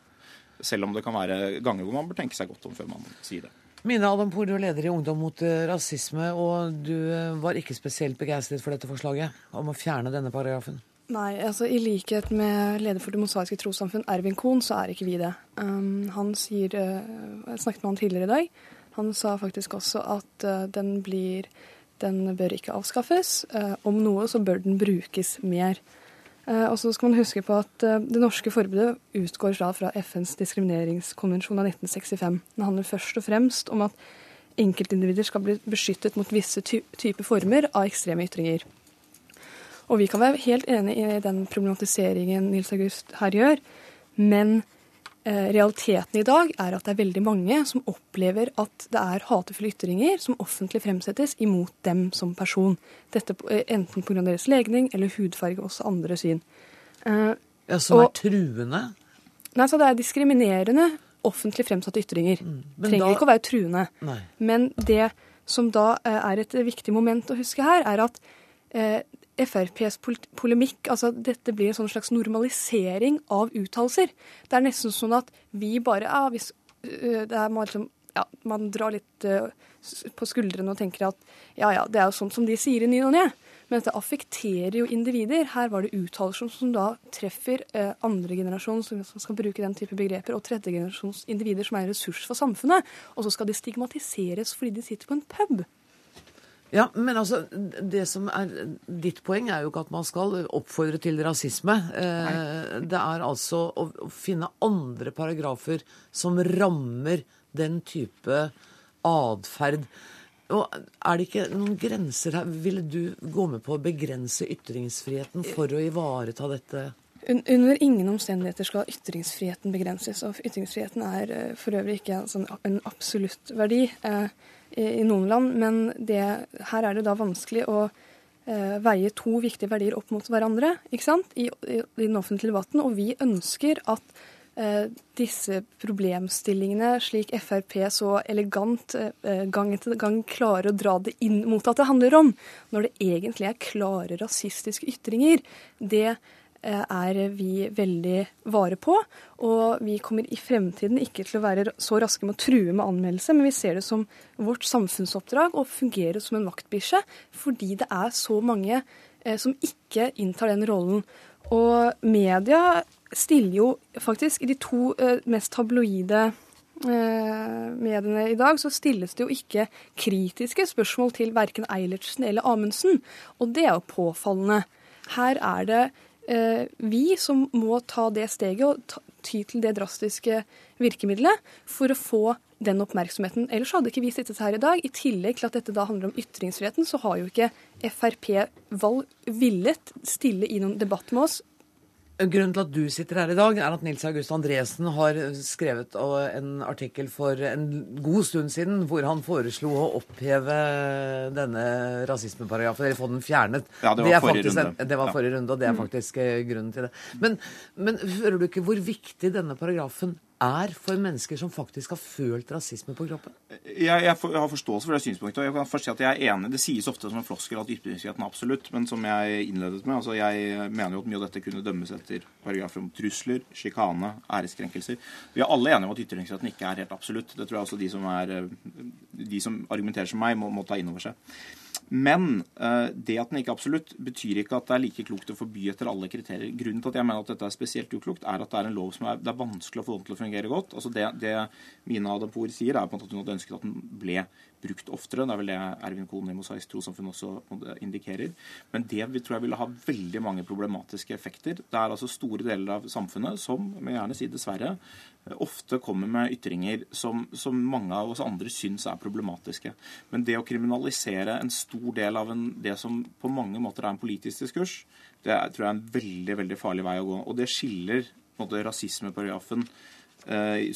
Selv om det kan være ganger hvor man bør tenke seg godt om før man sier det. Mina Adampour, du er leder i Ungdom mot eh, rasisme, og du eh, var ikke spesielt begeistret for dette forslaget om å fjerne denne paragrafen. Nei, altså i likhet med leder for Det mosaiske trossamfunn, Ervin Kohn, så er ikke vi det. Um, han sier uh, Jeg snakket med han tidligere i dag. Han sa faktisk også at uh, den blir Den bør ikke avskaffes. Uh, om noe så bør den brukes mer. Uh, og så skal man huske på at uh, det norske forbudet utgår fra, fra FNs diskrimineringskonvensjon av 1965. Den handler først og fremst om at enkeltindivider skal bli beskyttet mot visse ty typer former av ekstreme ytringer. Og vi kan være helt enig i den problematiseringen Nils August her gjør, men eh, realiteten i dag er at det er veldig mange som opplever at det er hatefulle ytringer som offentlig fremsettes imot dem som person. Dette eh, enten pga. deres legning eller hudfarge, også andre syn. Eh, Ja, Som er truende. nei, så det er diskriminerende offentlig fremsatte ytringer. Mm. Trenger da- ikke å være truende. Nei. Men det som da eh, er et viktig moment å huske her, er at eh, FrPs polemikk, altså dette blir en sånn slags normalisering av uttalelser. Det er nesten sånn at vi bare ja, hvis, er man, liksom, ja, man drar litt på skuldrene og tenker at ja ja, det er jo sånn som de sier i ny og ne. Men dette affekterer jo individer. Her var det uttalelser som da treffer andre generasjon som skal bruke den type begreper, og tredje generasjons individer som er en ressurs for samfunnet. Og så skal de stigmatiseres fordi de sitter på en pub. Ja, men altså, det som er Ditt poeng er jo ikke at man skal oppfordre til rasisme. Nei. det er altså å, finne andre paragrafer som rammer den type atferd. Og er det ikke noen grenser her? Ville du gå med på å begrense ytringsfriheten for å ivareta dette? Under ingen omstendigheter skal ytringsfriheten begrenses. Og ytringsfriheten er eh, for øvrig ikke en absolutt verdi. Eh, i noen land, men det, her er det da vanskelig å eh, veie to viktige verdier opp mot hverandre ikke sant? I, i, i den offentlige debatten. Og vi ønsker at eh, disse problemstillingene, slik Frp så elegant eh, gang etter gang klarer å dra det inn mot at det handler om, når det egentlig er klare rasistiske ytringer, det Eh, er vi veldig vare på. Og vi kommer i fremtiden ikke til å være så raske med å true med anmeldelse, men vi ser det som vårt samfunnsoppdrag å fungere som en vaktbikkje, fordi det er så mange eh, som ikke inntar den rollen. Og media stiller jo faktisk i de to eh, mest tabloide mediene i dag, så stilles det jo ikke kritiske spørsmål til verken Eilertsen eller Amundsen. Og det er jo påfallende. Her er det Eh, vi som må ta det steget og ty til det drastiske virkemidlet for å få den oppmerksomheten. Ellers hadde ikke vi sittet her i dag. I tillegg til at dette da handler om ytringsfriheten, så har jo ikke Frp valg villet stille i noen debatt med oss Grunnen til at du sitter her i dag, er at Nils August Andresen har skrevet en artikkel for en god stund siden hvor han foreslo å oppheve denne rasismeparagrafen, eller få den fjernet. Ja, det var det forrige runde. En, det var forrige runde, og det er mm. faktisk eh, grunnen til det. Men, men hører du ikke hvor viktig denne paragrafen er for mennesker som faktisk har følt rasisme på kroppen? Jeg, jeg, for, jeg har forståelse for det synspunktet. og jeg kan først si at jeg er enig. Det sies ofte som en floskel at ytringsfriheten er absolutt, men som jeg innledet med, altså jeg mener jo at mye av dette kunne dømmes etter paragrafer om trusler, sjikane, æreskrenkelser. Vi er alle enige om at ytringsfriheten ikke er helt absolutt. Det tror jeg også de som, er, de som argumenterer som meg, må, må ta inn over seg. Men uh, det at den ikke er absolutt, betyr ikke at det er like klokt å forby etter alle kriterier. Grunnen til at jeg mener at dette er spesielt uklokt, er at det er en lov som er, det er vanskelig å få den til å fungere godt. Altså Det, det Mina Adapour sier, er på en måte at hun hadde ønsket at den ble brukt oftere. Det er vel det Ervin Kohn i Mosaisk trossamfunn også indikerer. Men det vi tror jeg ville ha veldig mange problematiske effekter. Det er altså store deler av samfunnet som, jeg gjerne si dessverre, ofte kommer med ytringer som, som, mange av oss andre syns er problematiske. Men det å kriminalisere en stor del av en, det som på mange måter er en politisk diskurs, det er, tror jeg er en veldig veldig farlig vei å gå. Og det skiller måte, rasismeparagrafen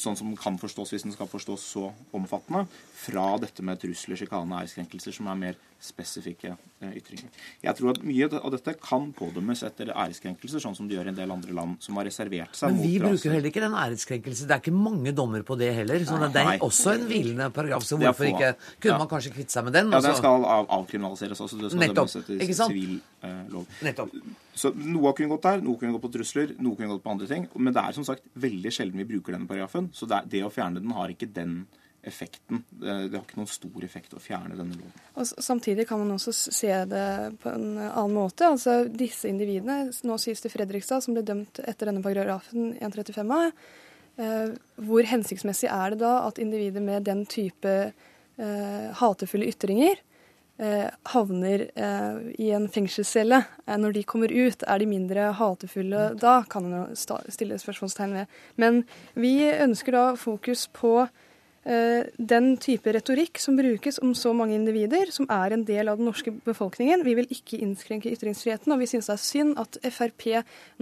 sånn som kan forstås hvis den skal forstås så omfattende, fra dette med trusler, sjikane og æreskrenkelser, som er mer spesifikke eh, ytringer. Jeg tror at mye av dette kan pådømmes etter æreskrenkelser, sånn som de gjør i en del andre land som har reservert seg mot Men vi bruker heller ikke den æreskrenkelse. Det er ikke mange dommer på det heller. Så det er også en hvilende paragraf. Så hvorfor ikke kunne ja. man kanskje kvitte seg med den? Ja, den skal av, avkriminaliseres også. Det skal Nettopp. dømmes etter sivil eh, lov. Nettopp. Så Noe kunne gått der, noe kunne gått på trusler, noe kunne gått på andre ting. Men det er som sagt veldig sjelden vi bruker denne paragrafen. Så det, det å fjerne den har ikke den effekten. Det, det, har ikke noen stor effekt å fjerne denne loven. Og Samtidig kan man også se det på en annen måte. Altså Disse individene, nå sies det Fredrikstad, som ble dømt etter denne paragrafen 135a, eh, hvor hensiktsmessig er det da at individer med den type eh, hatefulle ytringer havner eh, i en fengselscelle. Eh, når de kommer ut, er de mindre hatefulle da? Kan en stille spørsmålstegn ved. Men vi ønsker da fokus på den type retorikk som brukes om så mange individer, som er en del av den norske befolkningen. Vi vil ikke innskrenke ytringsfriheten, og vi synes det er synd at Frp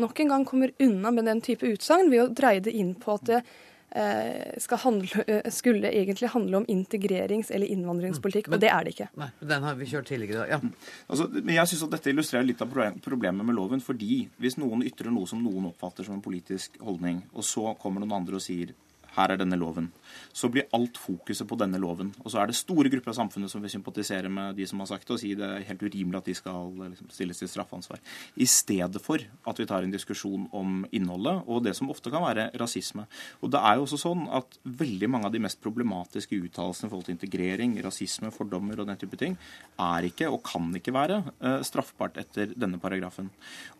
nok en gang kommer unna med den type utsagn ved å dreie det inn på at det Eh, handle, eh, skulle egentlig handle om integrerings- eller innvandringspolitikk, men, og det er det ikke. Nei, Den har vi kjørt tidligere. Ja. Mm. Altså, men jeg syns dette illustrerer litt av problemet med loven. fordi hvis noen ytrer noe som noen oppfatter som en politisk holdning, og så kommer noen andre og sier her er denne loven så blir alt fokuset på denne loven. Og så er det store grupper av samfunnet som vil sympatisere med de som har sagt det, og si det er helt urimelig at de skal liksom, stilles til straffansvar. I stedet for at vi tar en diskusjon om innholdet og det som ofte kan være rasisme. Og det er jo også sånn at veldig mange av de mest problematiske uttalelsene i forhold til integrering, rasisme, fordommer og den type ting, er ikke og kan ikke være uh, straffbart etter denne paragrafen.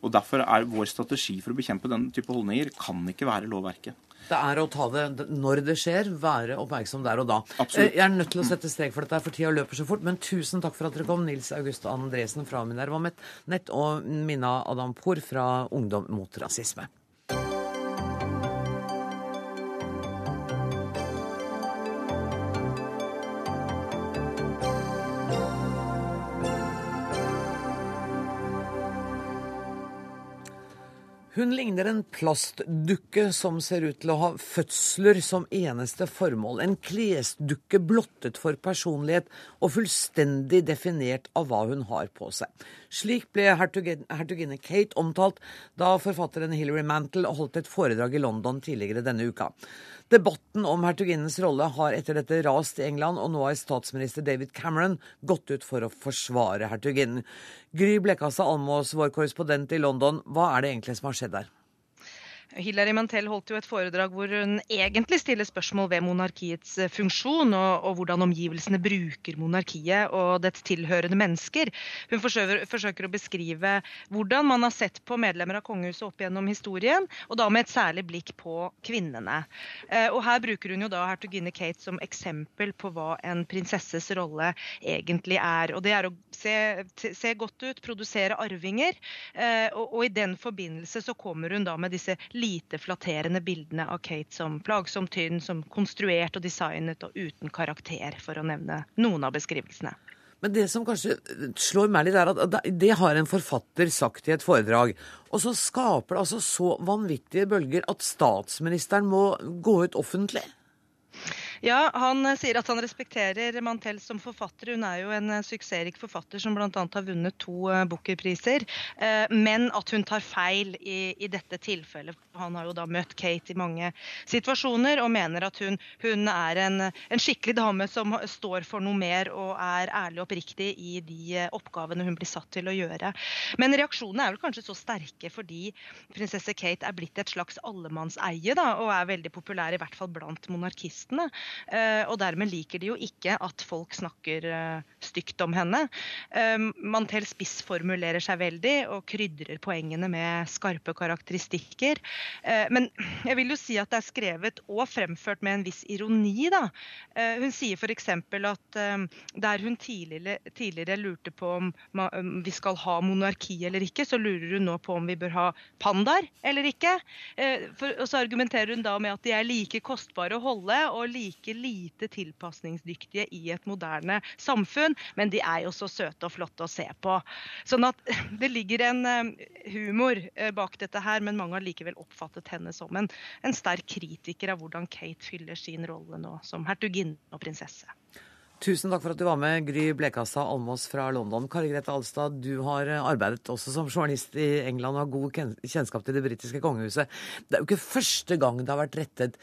Og Derfor er vår strategi for å bekjempe den type holdninger kan ikke være lovverket. Det er å ta det når det skjer, være oppmerksom der og da. Absolutt. Eh, Jeg er nødt til å sette strek for dette, for tida løper så fort. Men tusen takk for at dere kom, Nils August Andresen fra Minerva Nett og Minna Adampour fra Ungdom mot rasisme. Hun ligner en plastdukke som ser ut til å ha fødsler som eneste formål. En klesdukke blottet for personlighet og fullstendig definert av hva hun har på seg. Slik ble hertuginne Kate omtalt da forfatteren Hilary Mantel holdt et foredrag i London tidligere denne uka. Debatten om hertuginnens rolle har etter dette rast i England, og nå har statsminister David Cameron gått ut for å forsvare hertuginnen. Gry Blekastad Almås, vår korrespondent i London, hva er det egentlig som har skjedd der? Hilary Mantel holdt jo et foredrag hvor hun egentlig stiller spørsmål ved monarkiets eh, funksjon, og, og hvordan omgivelsene bruker monarkiet og dets tilhørende mennesker. Hun forsøker, forsøker, å beskrive hvordan man har sett på medlemmer av kongehuset opp gjennom historien, og da med et særlig blikk på kvinnene. Eh, og Her bruker hun jo da hertuginne Kate som eksempel på hva en prinsesses rolle egentlig er. Og Det er å se, se godt ut, produsere arvinger, eh, og, og i den forbindelse så kommer hun da med disse lite flatterende bildene av Kate som plagsom tynn, som konstruert og designet og uten karakter, for å nevne noen av beskrivelsene. Men det som kanskje slår meg litt, er at det har en forfatter sagt i et foredrag. Og så skaper det altså så vanvittige bølger at statsministeren må gå ut offentlig. Ja, Han eh, sier at han respekterer Mantel som forfatter. Hun er jo en eh, suksessrik forfatter som bl.a. har vunnet to uh, Booker-priser. Men at hun tar feil i, i, dette tilfellet. Han har jo da møtt Kate i mange situasjoner og mener at hun, hun er en, en, skikkelig dame som står for noe mer og er ærlig og oppriktig i de oppgavene hun blir satt til å gjøre. Men reaksjonene er vel kanskje så sterke fordi prinsesse Kate er blitt et slags allemannseie da, og er veldig populær, i hvert fall blant monarkistene. Eh, og dermed liker de jo ikke at folk snakker eh, stygt om henne. Eh, Mantel spissformulerer seg veldig og krydrer poengene med skarpe karakteristikker. Men jeg vil jo si at det er skrevet og fremført med en viss ironi. da. Hun sier f.eks. at der hun tidligere, tidligere lurte på om vi skal ha monarki eller ikke, så lurer hun nå på om vi bør ha pandaer eller ikke. og så argumenterer hun da med at de er like kostbare å holde og like like lite tilpasningsdyktige i et moderne samfunn, men de er jo så søte og flotte å se på. Sånn at det ligger en eh, humor eh, bak dette her, men mange har likevel oppfattet henne som en, en sterk kritiker av hvordan Kate fyller sin rolle nå som hertuginne og prinsesse. Tusen takk for at du var med, Gry Blekastad Almås fra London. Kari Grete Alstad, du har eh, arbeidet også som journalist i England og har god kjennskap til det britiske kongehuset. Det er jo ikke første gang det har vært rettet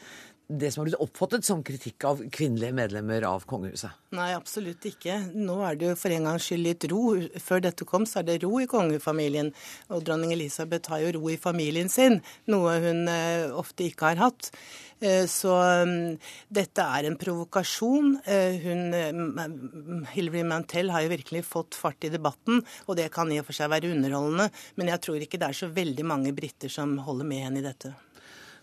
det som har blitt oppfattet som kritikk av kvinnelige medlemmer av kongehuset? Nei, absolutt ikke. Nå er det jo for en gangs skyld litt ro. Før dette kom, så er det ro i kongefamilien. Og dronning Elisabeth har jo ro i familien sin, noe hun eh, ofte ikke har hatt. Eh, så um, dette er en provokasjon. Eh, hun, Hilary Mantel har jo virkelig fått fart i debatten, og det kan i og for seg være underholdende. Men jeg tror ikke det er så veldig mange briter som holder med henne i dette.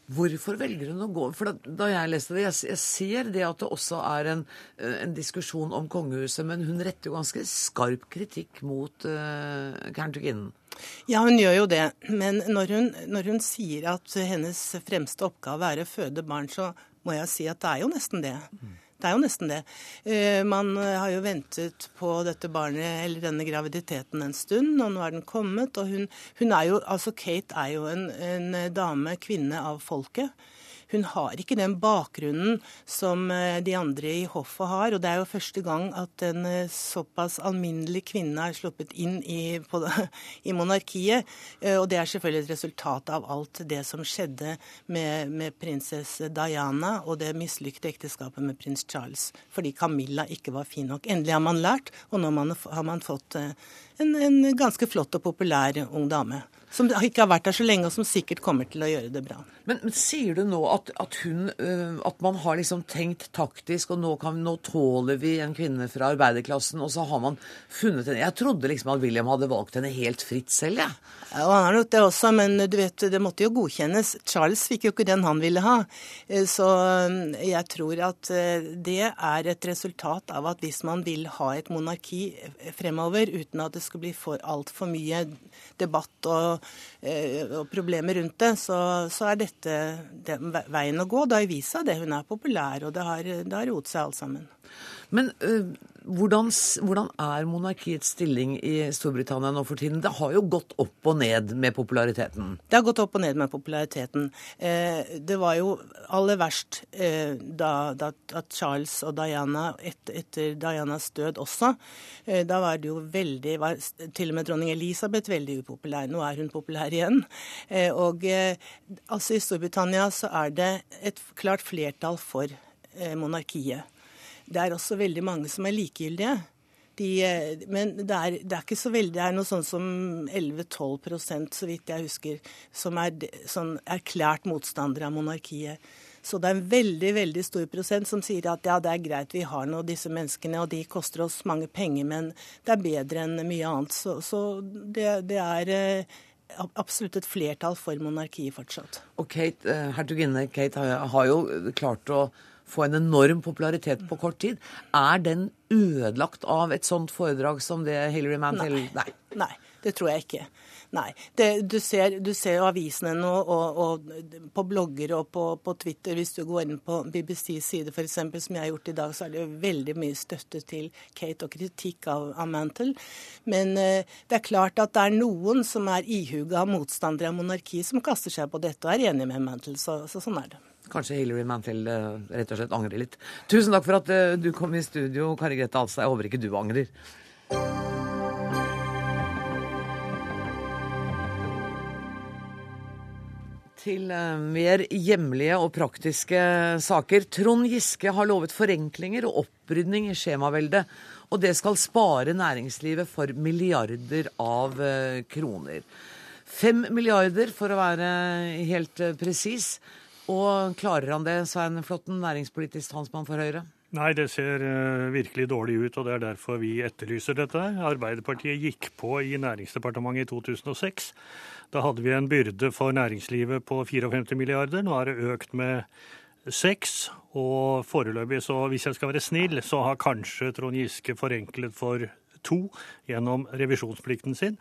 Hvorfor velger hun å gå For da, da jeg leste det, jeg, jeg, ser det at det også er en, eh, en, diskusjon om kongehuset, men hun retter jo ganske skarp kritikk mot uh, Kerntuginnen. Ja, hun gjør jo det. Men når hun, når hun sier at hennes fremste oppgave er å føde barn, så må jeg si at det er jo nesten det. Mm. Det er jo nesten det. Eh, man har jo ventet på dette barnet, eller denne graviditeten en stund, og nå er den kommet. Og hun, hun er jo Altså, Kate er jo en, en dame, kvinne av folket. Hun har ikke den bakgrunnen som eh, de andre i hoffet har. Og det er jo første gang at en eh, såpass alminnelig kvinne er sluppet inn i, på, i monarkiet. Eh, og det er selvfølgelig et resultat av alt det som skjedde med, med prinsesse Diana og det mislykte ekteskapet med prins Charles. Fordi Camilla ikke var fin nok. Endelig har man lært, og nå har man fått en, en ganske flott og populær ung dame som ikke har vært der så lenge, og som sikkert kommer til å gjøre det bra. Men, men sier du nå at, at, hun, uh, at, man har liksom tenkt taktisk, og nå, kan, nå, tåler vi en kvinne fra arbeiderklassen, og så har man funnet henne Jeg trodde liksom at William hadde valgt henne helt fritt selv, jeg. Ja. Ja, han har nok det også, men du vet, det måtte jo godkjennes. Charles fikk jo ikke den han ville ha. Eh, så eh, jeg tror at det er et resultat av at hvis man vil ha et monarki fremover, uten at det skal bli for altfor mye debatt og Eh, og problemer rundt det, så, så er dette den veien å gå. Det har vist seg det. Hun er populær, og det har, det har roet seg alt sammen. Men øh, hvordan, hvordan, er monarkiets stilling i Storbritannia nå for tiden? Det har jo gått opp og ned med populariteten? Det har gått opp og ned med populariteten. Eh, det var jo aller verst eh, da, da, Charles og Diana, et, etter Dianas død også, eh, da var det jo veldig var Til og med dronning Elisabeth veldig upopulær. Nå er hun populær igjen. Eh, og eh, altså i Storbritannia så er det et klart flertall for eh, monarkiet. Det er også veldig mange som er likegyldige. De, eh, men det er, det er, ikke så veldig Det er noe sånn som 11-12% så vidt jeg husker, som er sånn erklært motstandere av monarkiet. Så det er en veldig veldig stor prosent som sier at ja, det er greit, vi har nå disse menneskene, og de koster oss mange penger, men det er bedre enn mye annet. Så, så det, det, er eh, absolutt et flertall for monarkiet fortsatt. Og Kate, eh, hertuginne Kate har, jo klart å få en enorm popularitet på kort tid. Er den ødelagt av et sånt foredrag som det Hillary Mantel Nei. Nei. Nei. Det tror jeg ikke. Nei. Det, du, ser, du ser avisene nå, og, og, på blogger og på, på, Twitter. Hvis du går inn på BBCs side f.eks., som jeg har gjort i dag, så er det jo veldig mye støtte til Kate og kritikk av, av Mantle. Men uh, det er klart at det er noen som er ihuga motstandere av monarki, som kaster seg på dette og er enige med Mantle. Så, så sånn er det. Kanskje Hillary Mantel uh, rett og slett angrer litt. Tusen takk for at uh, du kom i studio, Kari Grete Alstad. Jeg håper ikke du angrer. Til uh, mer hjemlige og praktiske saker. Trond Giske har lovet forenklinger og opprydning i skjemaveldet. Og det skal spare næringslivet for milliarder av kroner. Fem milliarder, for å være helt presis. Og klarer han det, Svein Flåtten, næringspolitisk talsmann for Høyre? Nei, det ser uh, virkelig dårlig ut, og det er derfor vi etterlyser dette. Arbeiderpartiet gikk på i Næringsdepartementet i 2006. Da hadde vi en byrde for næringslivet på 54 milliarder. Nå er det økt med seks. Og foreløpig, så hvis jeg skal være snill, så har kanskje Trond Giske forenklet for to gjennom revisjonsplikten sin.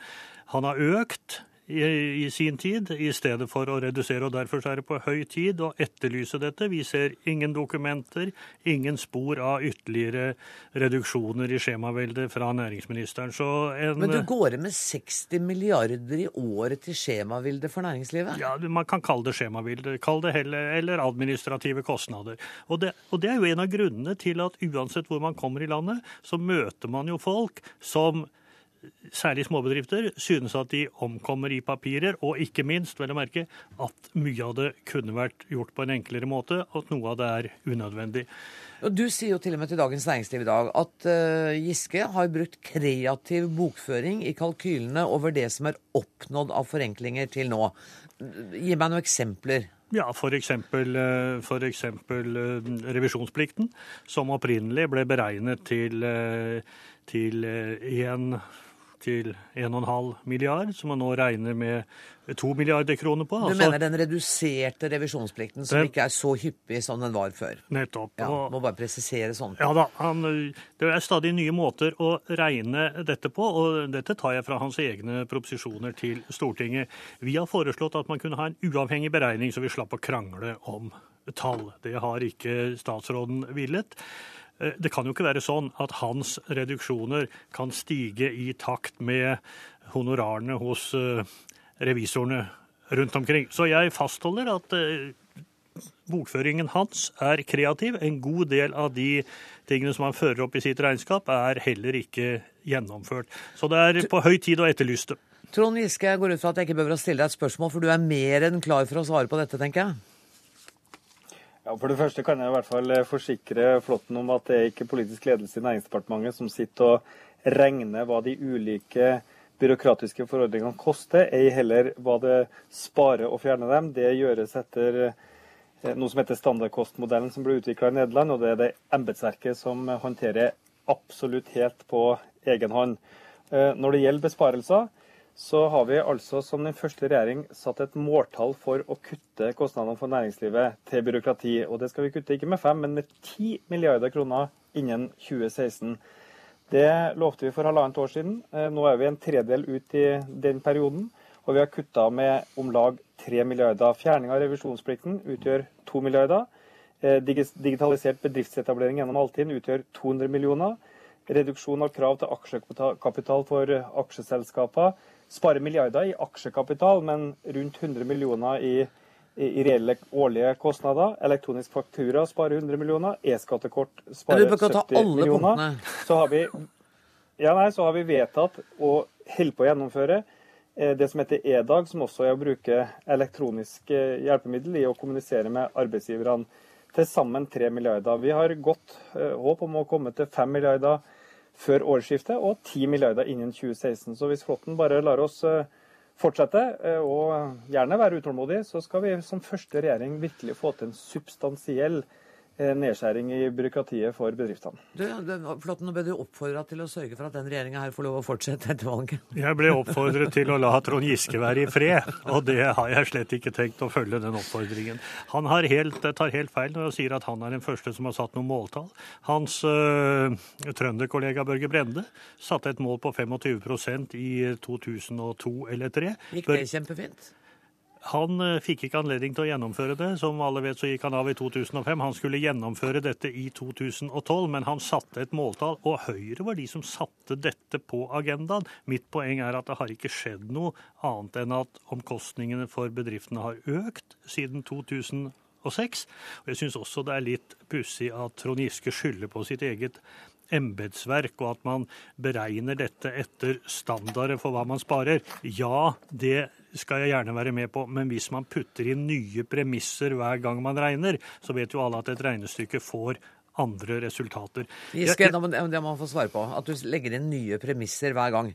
Han har økt i, i, sin tid, i stedet for å redusere. og Derfor er det på høy tid å etterlyse dette. Vi ser ingen dokumenter, ingen spor av ytterligere reduksjoner i skjemaveldet fra næringsministeren. En, Men du går med 60 milliarder i året til skjemavilde for næringslivet? Ja, man kan kalle det skjemavilde. Kall det heller, eller administrative kostnader. Og det, og det er jo en av grunnene til at uansett hvor man kommer i landet, så møter man jo folk som særlig småbedrifter, synes at de omkommer i papirer, og ikke minst, vel å merke, at mye av det kunne vært gjort på en enklere måte, og at noe av det er unødvendig. Og Du sier jo til og med til Dagens Næringsliv i dag at uh, Giske har brukt kreativ bokføring i kalkylene over det som er oppnådd av forenklinger til nå. Gi meg noen eksempler. Ja, f.eks. Eksempel, uh, revisjonsplikten, som opprinnelig ble beregnet til, til 1 til 1,5 milliard, som man nå regner med 2 milliarder kroner på. Du altså, mener den reduserte revisjonsplikten som det, ikke er så hyppig som den var før? Nettopp. Ja, må bare presisere sånn. Ja da. Han, det er stadig nye måter å regne dette på, og dette tar jeg fra hans egne proposisjoner til Stortinget. Vi har foreslått at man kunne ha en uavhengig beregning, så vi slapp å krangle om tall. Det har ikke statsråden villet. Eh, det kan jo ikke være sånn at hans reduksjoner kan stige i takt med honorarene hos eh, revisorene rundt omkring. Så jeg fastholder at eh, bokføringen hans er kreativ. En god del av de tingene som han fører opp i sitt regnskap, er heller ikke gjennomført. Så det er på høy tid å etterlyse det. Trond Giske, jeg går ut fra at jeg ikke behøver å stille deg et spørsmål, for du er mer enn klar for å svare på dette, tenker jeg. Ja, For det første kan jeg i hvert fall eh, forsikre Flåtten om at det er ikke politisk ledelse i Næringsdepartementet som sitter og regner hva de ulike byråkratiske forordningene koster, ei heller hva det sparer å fjerne dem. Det gjøres etter eh, noe som heter standardkostmodellen, som ble utvikla i Nederland. og Det er det embetsverket som håndterer absolutt helt på egen hånd. Eh, når det gjelder besparelser, så har vi altså som den første regjering satt et måltall for å kutte kostnadene for næringslivet til byråkrati. Og det skal vi kutte ikke med fem, men med ti milliarder kroner innen 2016. Det lovte vi for halvannet år siden. Eh, nå er vi en tredel ut i den perioden, og vi har kutta med om lag tre milliarder. Fjerning av revisjonsplikten utgjør to milliarder. Eh, digitalisert bedriftsetablering gjennom Altinn utgjør 200 millioner. Reduksjon av krav til aksjekapital for aksjeselskaper sparer milliarder i aksjekapital, men rundt 100 millioner i, i, i reelle årlige kostnader. Elektronisk faktura sparer 100 millioner. E-skattekort sparer 70 millioner. Så har, vi, ja, nei, så har vi vedtatt og holder på å gjennomføre eh, det som heter e-dag, som også er å bruke elektronisk eh, hjelpemiddel i å kommunisere med arbeidsgiverne. Til sammen 3 milliarder. Vi har godt eh, håp om å komme til 5 milliarder før årsskiftet og 10 milliarder innen 2016. Så hvis Flåtten bare lar oss eh, fortsette, eh, og gjerne være utålmodig, så skal vi som første regjering virkelig få til en substansiell nedskjæring i byråkratiet for bedriftene. Du, det, flott, nå ble du oppfordra til å sørge for at den regjeringa her får lov å fortsette etter valget? Jeg ble oppfordret til å la Trond Giske være i fred, og det har jeg slett ikke tenkt å følge den oppfordringen. Han helt, tar helt feil når han sier at han er den første som har satt noe måltall. Hans øh, trønderkollega Børge Brende satte et mål på 25% i 2002 eller 2003. Gikk det kjempefint? Han eh, fikk ikke anledning til å gjennomføre det. Som alle vet, så gikk han av i 2005. Han skulle gjennomføre dette i 2012, men han satte et måltall. Og Høyre var de som satte dette på agendaen. Mitt poeng er at det har ikke skjedd noe annet enn at omkostningene for bedriftene har økt siden 2006. Og jeg syns også det er litt pussig at Trond Giske skylder på sitt eget embetsverk, og at man beregner dette etter standarder for hva man sparer. Ja, det skal jeg gjerne være med på, men hvis man putter inn nye premisser hver gang man regner, så vet jo alle at et regnestykke får andre resultater. Giske, det må man få svare på. At du legger inn nye premisser hver gang.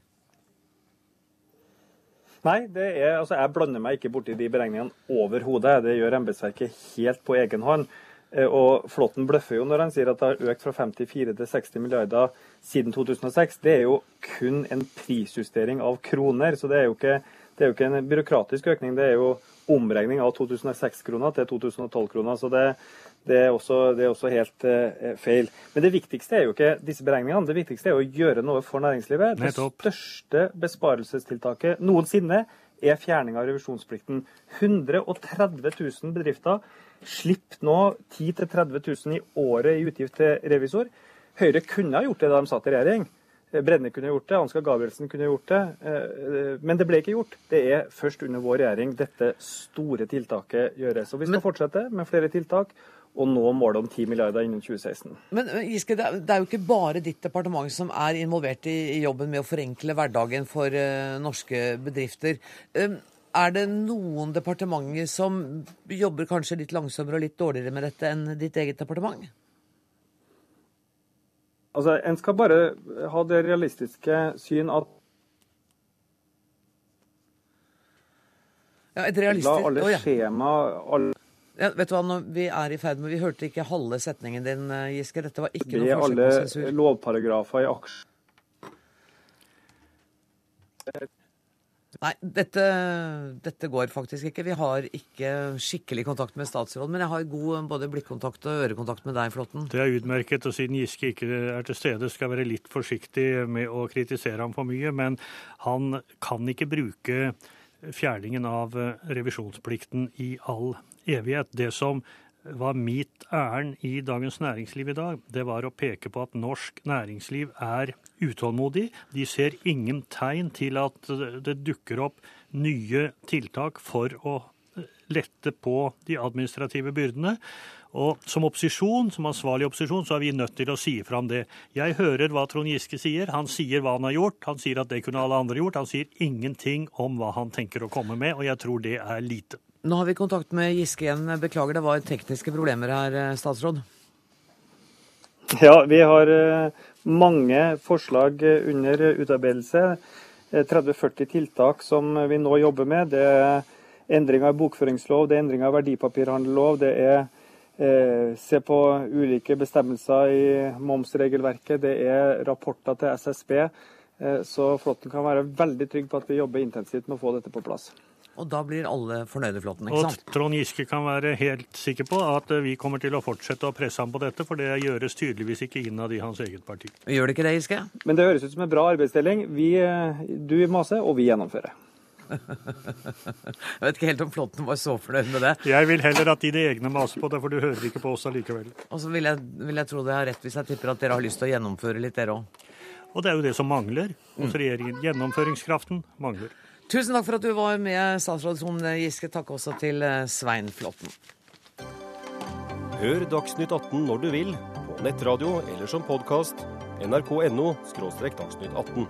Nei, er, altså jeg blander meg ikke borti de beregningene overhodet. Det gjør embetsverket helt på egen hånd. Eh, og Flåtten bløffer jo når han sier at det har økt fra 54 til 60 milliarder siden 2006. Det er jo kun en prisjustering av kroner, så det er jo ikke, det er jo ikke en byråkratisk økning. Det er jo omregning av 2006-kroner til 2012-kroner. Så det, det, er også, det, er også, helt eh, feil. Men det viktigste er jo ikke disse beregningene. Det viktigste er å gjøre noe for næringslivet. Det største besparelsestiltaket noensinne er fjerning av revisjonsplikten. 130 000 bedrifter slipper nå 10 000-30 000 i året i utgift til revisor. Høyre kunne ha gjort det da de satt i regjering. Brenne kunne gjort det, Ansgar Gabrielsen kunne gjort det. Eh, men det ble ikke gjort. Det er først under vår regjering dette store tiltaket gjøres. Og vi skal fortsette med flere tiltak og nå målet om 10 milliarder innen 2016. Men Giske, det er jo ikke bare ditt departement som er involvert i jobben med å forenkle hverdagen for uh, norske bedrifter. Um, er det noen departementer som jobber kanskje litt langsommere og litt dårligere med dette enn ditt eget departement? Altså, En skal bare ha det realistiske syn at Ja, et realistisk... La alle skjema alle ja, vet du hva, Vi er i ferd med Vi hørte ikke halve setningen din, eh, Giske. Dette var ikke noe forsøk på sensur. Alle lovparagrafer i aksjer Nei, dette, dette, går faktisk ikke. Vi har ikke skikkelig kontakt med statsråden. Men jeg har god både blikkontakt og ørekontakt med deg, Flåtten. Det er utmerket. Og siden Giske ikke er til stede, skal jeg være litt forsiktig med å kritisere ham for mye. Men han kan ikke bruke fjerningen av revisjonsplikten i all evighet. Det som var mitt ærend i Dagens Næringsliv i dag, det var å peke på at norsk næringsliv er utålmodig. De ser ingen tegn til at det dukker opp nye tiltak for å lette på de administrative byrdene. Og som opposisjon, som ansvarlig opposisjon, så er vi nødt til å si fram det. Jeg hører hva Trond Giske sier. Han sier hva han har gjort. Han sier at det kunne alle andre gjort. Han sier ingenting om hva han tenker å komme med, og jeg tror det er lite. Nå har vi kontakt med Giske igjen. Beklager, det var tekniske problemer her, eh, statsråd. Ja, vi har eh, mange forslag eh, under utarbeidelse. 30-40 tiltak som vi nå jobber med. Det er endringer i bokføringslov, det er endringer i verdipapirhandellov, det er Eh, se på ulike bestemmelser i momsregelverket. Det er rapporter til SSB. Eh, så Flåtten kan være veldig trygg på at vi jobber intensivt med å få dette på plass. Og da blir alle fornøyde, Flåtten, ikke sant? Og Trond Giske kan være helt sikker på at vi kommer til å fortsette å presse ham på dette, for det gjøres tydeligvis ikke innad i hans eget parti. Gjør det ikke det, Giske? Men det høres ut som en bra arbeidsdeling. Vi, eh, du maser, og vi gjennomfører. Jeg vet ikke helt om Flåtten var så fornøyd med det. Jeg vil heller at dine egne maser på det, for du hører ikke på oss allikevel. Og så vil jeg, vil jeg tro det har rett hvis jeg tipper at dere har lyst til å gjennomføre litt, dere òg. Og det er jo det som mangler hos regjeringen. Gjennomføringskraften mangler. Tusen takk for at du var med, statsråd Trond Giske. Takk også til eh, Svein Flåtten. Hør Dagsnytt 18 når du vil, på nettradio eller som podkast. nrk.no – dagsnytt 18.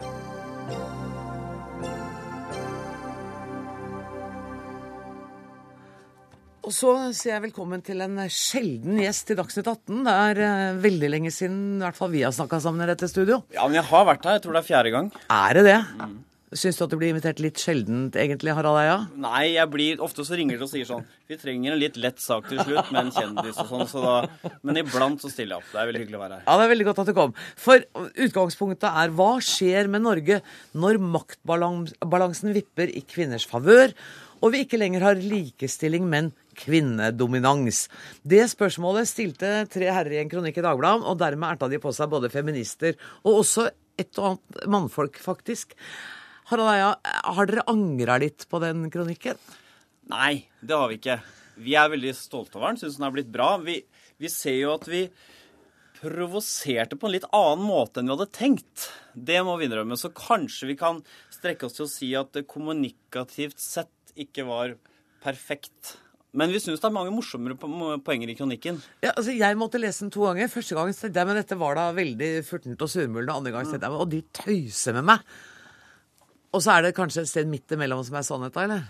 Og så sier jeg velkommen til en sjelden gjest i Dagsnytt 18. Det er uh, veldig lenge siden i hvert fall vi har snakka sammen i dette studio. Ja, men jeg har vært her. Jeg tror det er fjerde gang. Er det det? Mm. Syns du at du blir invitert litt sjeldent, egentlig, Harald Eia? Nei, jeg blir ofte så ringer de og sier sånn Vi trenger en litt lett sak til slutt med en kjendis og sånn, så da Men iblant så stiller jeg opp. Det er veldig hyggelig å være her. Ja, det er veldig godt at du kom. For utgangspunktet er hva skjer med Norge når maktbalansen vipper i kvinners favør, og vi ikke lenger har likestilling, men kvinnedominans? Det spørsmålet stilte tre herrer i en kronikk i Dagbladet, og dermed erta de på seg både feminister og også et og annet mannfolk, faktisk. Harald Eia, har dere angra litt på den kronikken? Nei, det har vi ikke. Vi er veldig stolte over den, syns den er blitt bra. Vi, vi ser jo at vi provoserte på en litt annen måte enn vi hadde tenkt. Det må vi innrømme. Så kanskje vi kan strekke oss til å si at det kommunikativt sett ikke var perfekt. Men vi syns det er mange morsommere poenger i kronikken. Ja, altså Jeg måtte lese den to ganger. Første gang tenkte jeg men dette var da veldig furtent og surmulende. Andre gang tenkte jeg og de tøyser med meg. Og så er det kanskje et sted midt imellom som er sannheta, eller?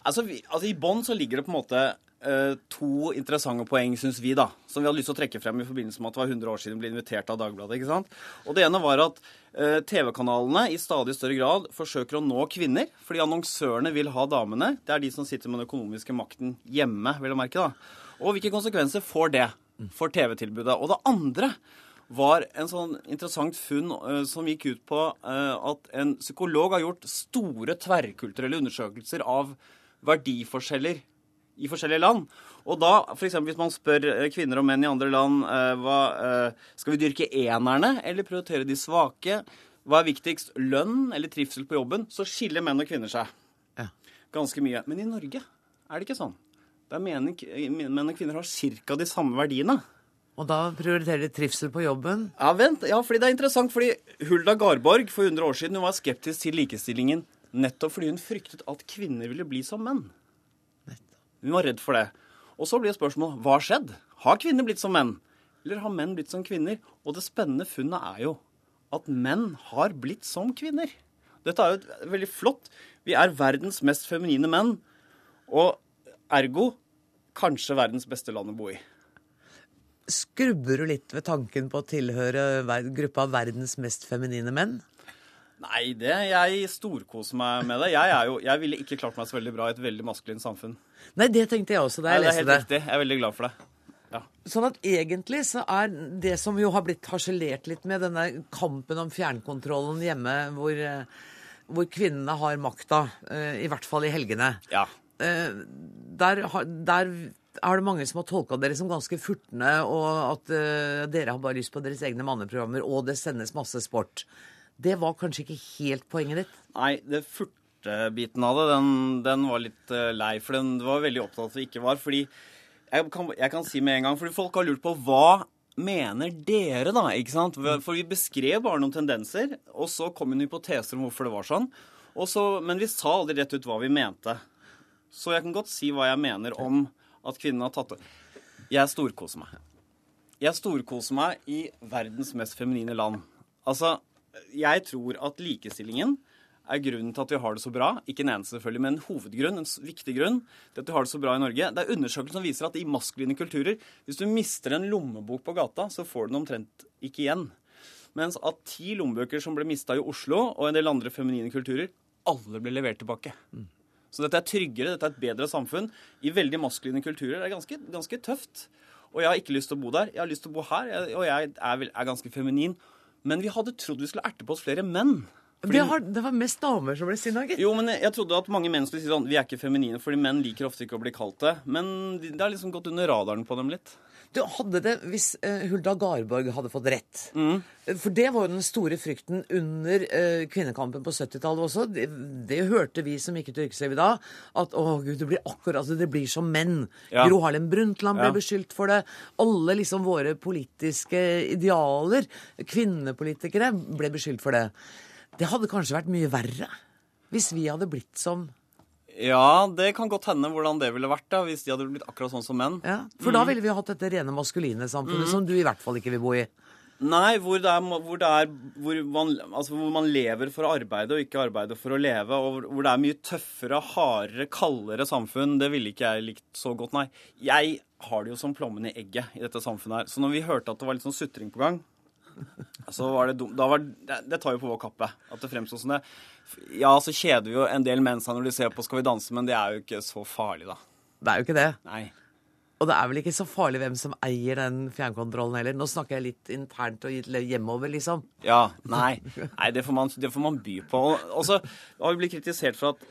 Altså, vi, altså I bånn så ligger det på en måte uh, to interessante poeng, syns vi, da, som vi hadde lyst til å trekke frem i forbindelse med at det var 100 år siden vi ble invitert av Dagbladet. ikke sant? Og Det ene var at uh, TV-kanalene i stadig større grad forsøker å nå kvinner, fordi annonsørene vil ha damene. Det er de som sitter med den økonomiske makten hjemme, vil jeg merke. da. Og hvilke konsekvenser får det for TV-tilbudet? Og det andre var en sånn interessant funn uh, som gikk ut på uh, at en psykolog har gjort store tverrkulturelle undersøkelser av verdiforskjeller i forskjellige land. Og da, f.eks. hvis man spør uh, kvinner og menn i andre land hva, Skal vi dyrke enerne eller prioritere de svake? Hva er viktigst, lønn eller trivsel på jobben? Så skiller menn og kvinner seg ja. ganske mye. Men i Norge er det ikke sånn. Der menn og kvinner har ca. de samme verdiene. Og da prioriterer de trivsel på jobben? Ja, vent. Ja, fordi det er interessant. fordi Hulda Garborg for 100 år siden hun var skeptisk til likestillingen nettopp fordi hun fryktet at kvinner ville bli som menn. Hun var redd for det. Og så blir spørsmålet hva har skjedd? Har kvinner blitt som menn? Eller har menn blitt som kvinner? Og det spennende funnet er jo at menn har blitt som kvinner. Dette er jo veldig flott. Vi er verdens mest feminine menn. Og ergo kanskje verdens beste land å bo i. Skrubber du litt ved tanken på å tilhøre gruppa av verdens mest feminine menn? Nei, det, jeg storkoser meg med det. Jeg, jo, jeg, ville ikke klart meg så veldig bra i et veldig maskulint samfunn. Nei, det tenkte jeg også da jeg Nei, leste det. er helt riktig. Jeg er veldig glad for det. Ja. Sånn at egentlig så er det som jo har blitt harselert litt med, denne kampen om fjernkontrollen hjemme, hvor, eh, hvor kvinnene har makta, eh, i hvert fall i helgene ja. Eh, der, der er det mange som har tolka dere som ganske furtne, og at uh, dere har bare lyst på deres egne manneprogrammer, og det sendes masse sport. Det var kanskje ikke helt poenget ditt? Nei, det furtebiten av det, den, den var litt uh, lei. For den var veldig opptatt av at vi ikke var. Fordi jeg kan, jeg kan si med en gang, fordi folk har lurt på hva mener dere, da? ikke sant? For vi beskrev bare noen tendenser, og så kom en hypoteser om hvorfor det var sånn. Så, men vi sa aldri rett ut hva vi mente. Så jeg kan godt si hva jeg mener om at kvinnen har tatt det. Jeg storkoser meg. Jeg storkoser meg i verdens mest feminine land. Altså, jeg tror at likestillingen er grunnen til at vi har det så bra. Ikke en eneste, selvfølgelig, men en hovedgrunn, en viktig grunn til at vi har det så bra i Norge. Det er undersøkelser som viser at i maskuline kulturer, hvis du mister en lommebok på gata, så får du den omtrent ikke igjen. Mens av ti lommebøker som ble mista i Oslo og en del andre feminine kulturer, alle ble levert tilbake. Så dette er tryggere, dette er et bedre samfunn. I veldig maskuline kulturer det er ganske, ganske tøft. Og jeg har ikke lyst til å bo der. Jeg har lyst til å bo her, og jeg er, er ganske feminin. Men vi hadde trodd vi skulle erte på oss flere menn. Fordi- Det, har, det var mest damer som ble sinna, gitt. Jo, men jeg, jeg trodde at mange menn skulle si sånn Vi er ikke feminine, fordi menn liker ofte ikke å bli kalt det. Men det har liksom gått under radaren på dem litt. Du hadde det hvis eh, Hulda Garborg hadde fått rett. For det var jo den store frykten under eh, kvinnekampen på 70-tallet også. Det, det hørte vi som gikk ut i yrkeslivet da. At å gud, det blir akkurat altså, det blir som menn. Ja. Gro Harlem Brundtland ble Ja. beskyldt for det. Alle liksom våre politiske idealer, kvinnepolitikere, ble beskyldt for det. Det hadde kanskje vært mye verre hvis vi hadde blitt som Ja, det kan godt hende hvordan det ville vært da, hvis de hadde blitt akkurat sånn som menn. ja, For da ville vi hatt dette rene maskuline samfunnet Mm. som du i hvert fall ikke vil bo i. Nei, hvor er, hvor, er hvor, man, altså hvor man lever for å arbeide og ikke arbeide for å leve, og hvor- det er mye tøffere, hardere, kaldere samfunn. Det ville ikke jeg likt så godt, nei. Jeg har det jo som plommen i egget i dette samfunnet her. Så når vi hørte at det var litt sånn sutring på gang, det dumt. Da var, det, det tar jo på vår kappe at det fremstår som det. Ja, så kjeder vi jo en del menn seg når de ser på Skal vi danse, men det er jo ikke så farlig, da. Det er jo ikke det. Nei. Og det er vel ikke så farlig hvem som eier den fjernkontrollen heller. Nå snakker jeg litt internt og hjemover, liksom. Ja, nei. nei det, får man, det får man by på. Og så har vi blitt kritisert for at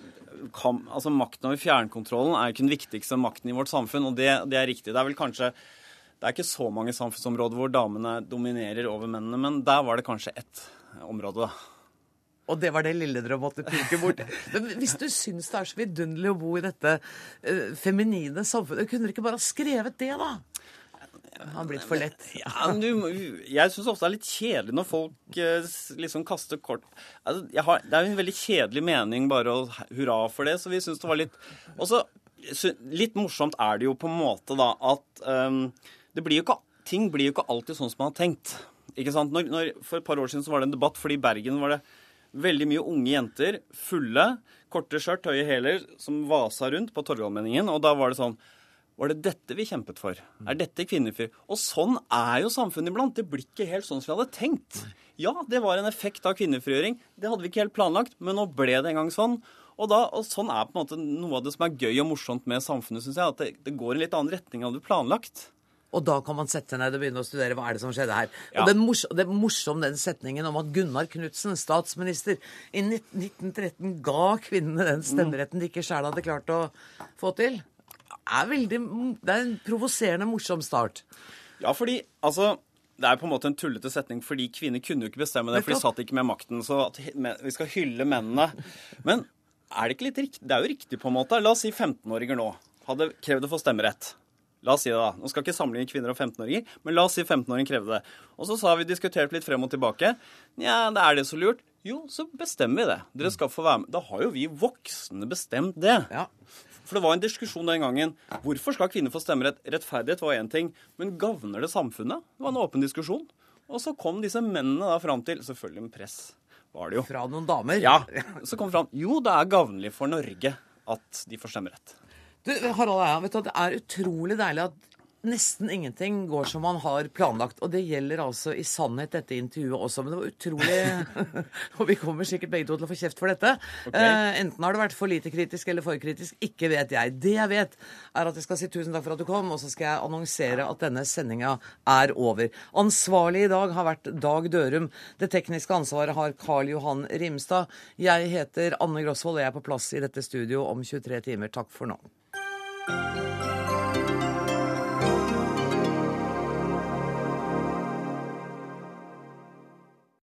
kam, altså makten over fjernkontrollen er jo ikke den viktigste makten i vårt samfunn, og det, det er riktig. Det er vel kanskje Det er ikke så mange samfunnsområder hvor damene dominerer over mennene, men der var det kanskje ett område, da. Og det var det lille dere måtte pirke bort. Men hvis du syns det er så vidunderlig å bo i dette uh, feminine samfunnet, kunne dere ikke bare ha skrevet det, da? Det har blitt for lett. Ja, du, jeg syns ofte det er litt kjedelig når folk eh, liksom kaster kort altså, har, Det er jo en veldig kjedelig mening bare å hurra for det, så vi syns det var litt Og så litt morsomt er det jo på en måte da at det blir ikke, ting blir jo ikke alltid sånn som man har tenkt. Ikke sant? Når, når, for et par år siden så var det en debatt, fordi i Bergen var det veldig mye unge jenter, fulle, korte skjørt, høye hæler, som vasa rundt på Torgallmenningen, og da var det sånn var det dette vi kjempet for? Er dette kvinnefri? Og sånn er jo samfunnet iblant. Det blir ikke helt sånn som vi hadde tenkt. Ja, det var en effekt av kvinnefrigjøring. Det hadde vi ikke helt planlagt, men nå ble det en gang sånn. Og, da, og sånn er på en måte noe av det som er gøy og morsomt med samfunnet, syns jeg. At det, det går i en litt annen retning enn du planlagt. Og da kan man sette ned og begynne å studere hva er det som skjedde her. Ja. Og det er, morsom, det er morsom den setningen om at Gunnar Knudsen, statsminister, i 1913 ga kvinnene den stemmeretten de ikke sjæl hadde klart å få til. Er veldig, det er en provoserende morsom start. Ja, fordi altså det er på en måte en tullete setning, fordi kvinner kunne jo ikke bestemme det, for de satt ikke med makten. Så at vi skal hylle mennene. Men er det ikke litt riktig? Det er jo riktig, på en måte. La oss si 15-åringer nå hadde krevd å få stemmerett. La oss si det, da. Nå skal ikke sammenligne kvinner og 15-åringer, men la oss si 15-åringen krevde det. Og så sa vi diskutert litt frem og tilbake. Nja, det er det så lurt? Jo, så bestemmer vi det. Dere skal få være med. Da har jo vi voksne bestemt det. For det var en diskusjon den gangen. Hvorfor skal kvinner få stemmerett? Rettferdighet var én ting, men gagner det samfunnet? Det var en åpen diskusjon. Og så kom disse mennene da fram til Selvfølgelig med press, var det jo. Fra noen damer? Ja. Så kom fram Jo, det er gavnlig for Norge at de får stemmerett. Du, Harald Eia, vet du, det er utrolig deilig at nesten ingenting går som man har planlagt. Og det gjelder altså i sannhet dette intervjuet også. Men det var utrolig Og vi kommer sikkert begge to til å få kjeft for dette. Okay. Eh, enten har det vært for lite kritisk eller for kritisk. Ikke vet jeg. Det jeg vet, er at jeg skal si tusen takk for at du kom, og så skal jeg annonsere at denne sendinga er over. Ansvarlig i dag har vært Dag Dørum. Det tekniske ansvaret har Karl Johan Rimstad. Jeg heter Anne Grosvold, og jeg er på plass i dette studio om 23 timer. Takk for nå. Música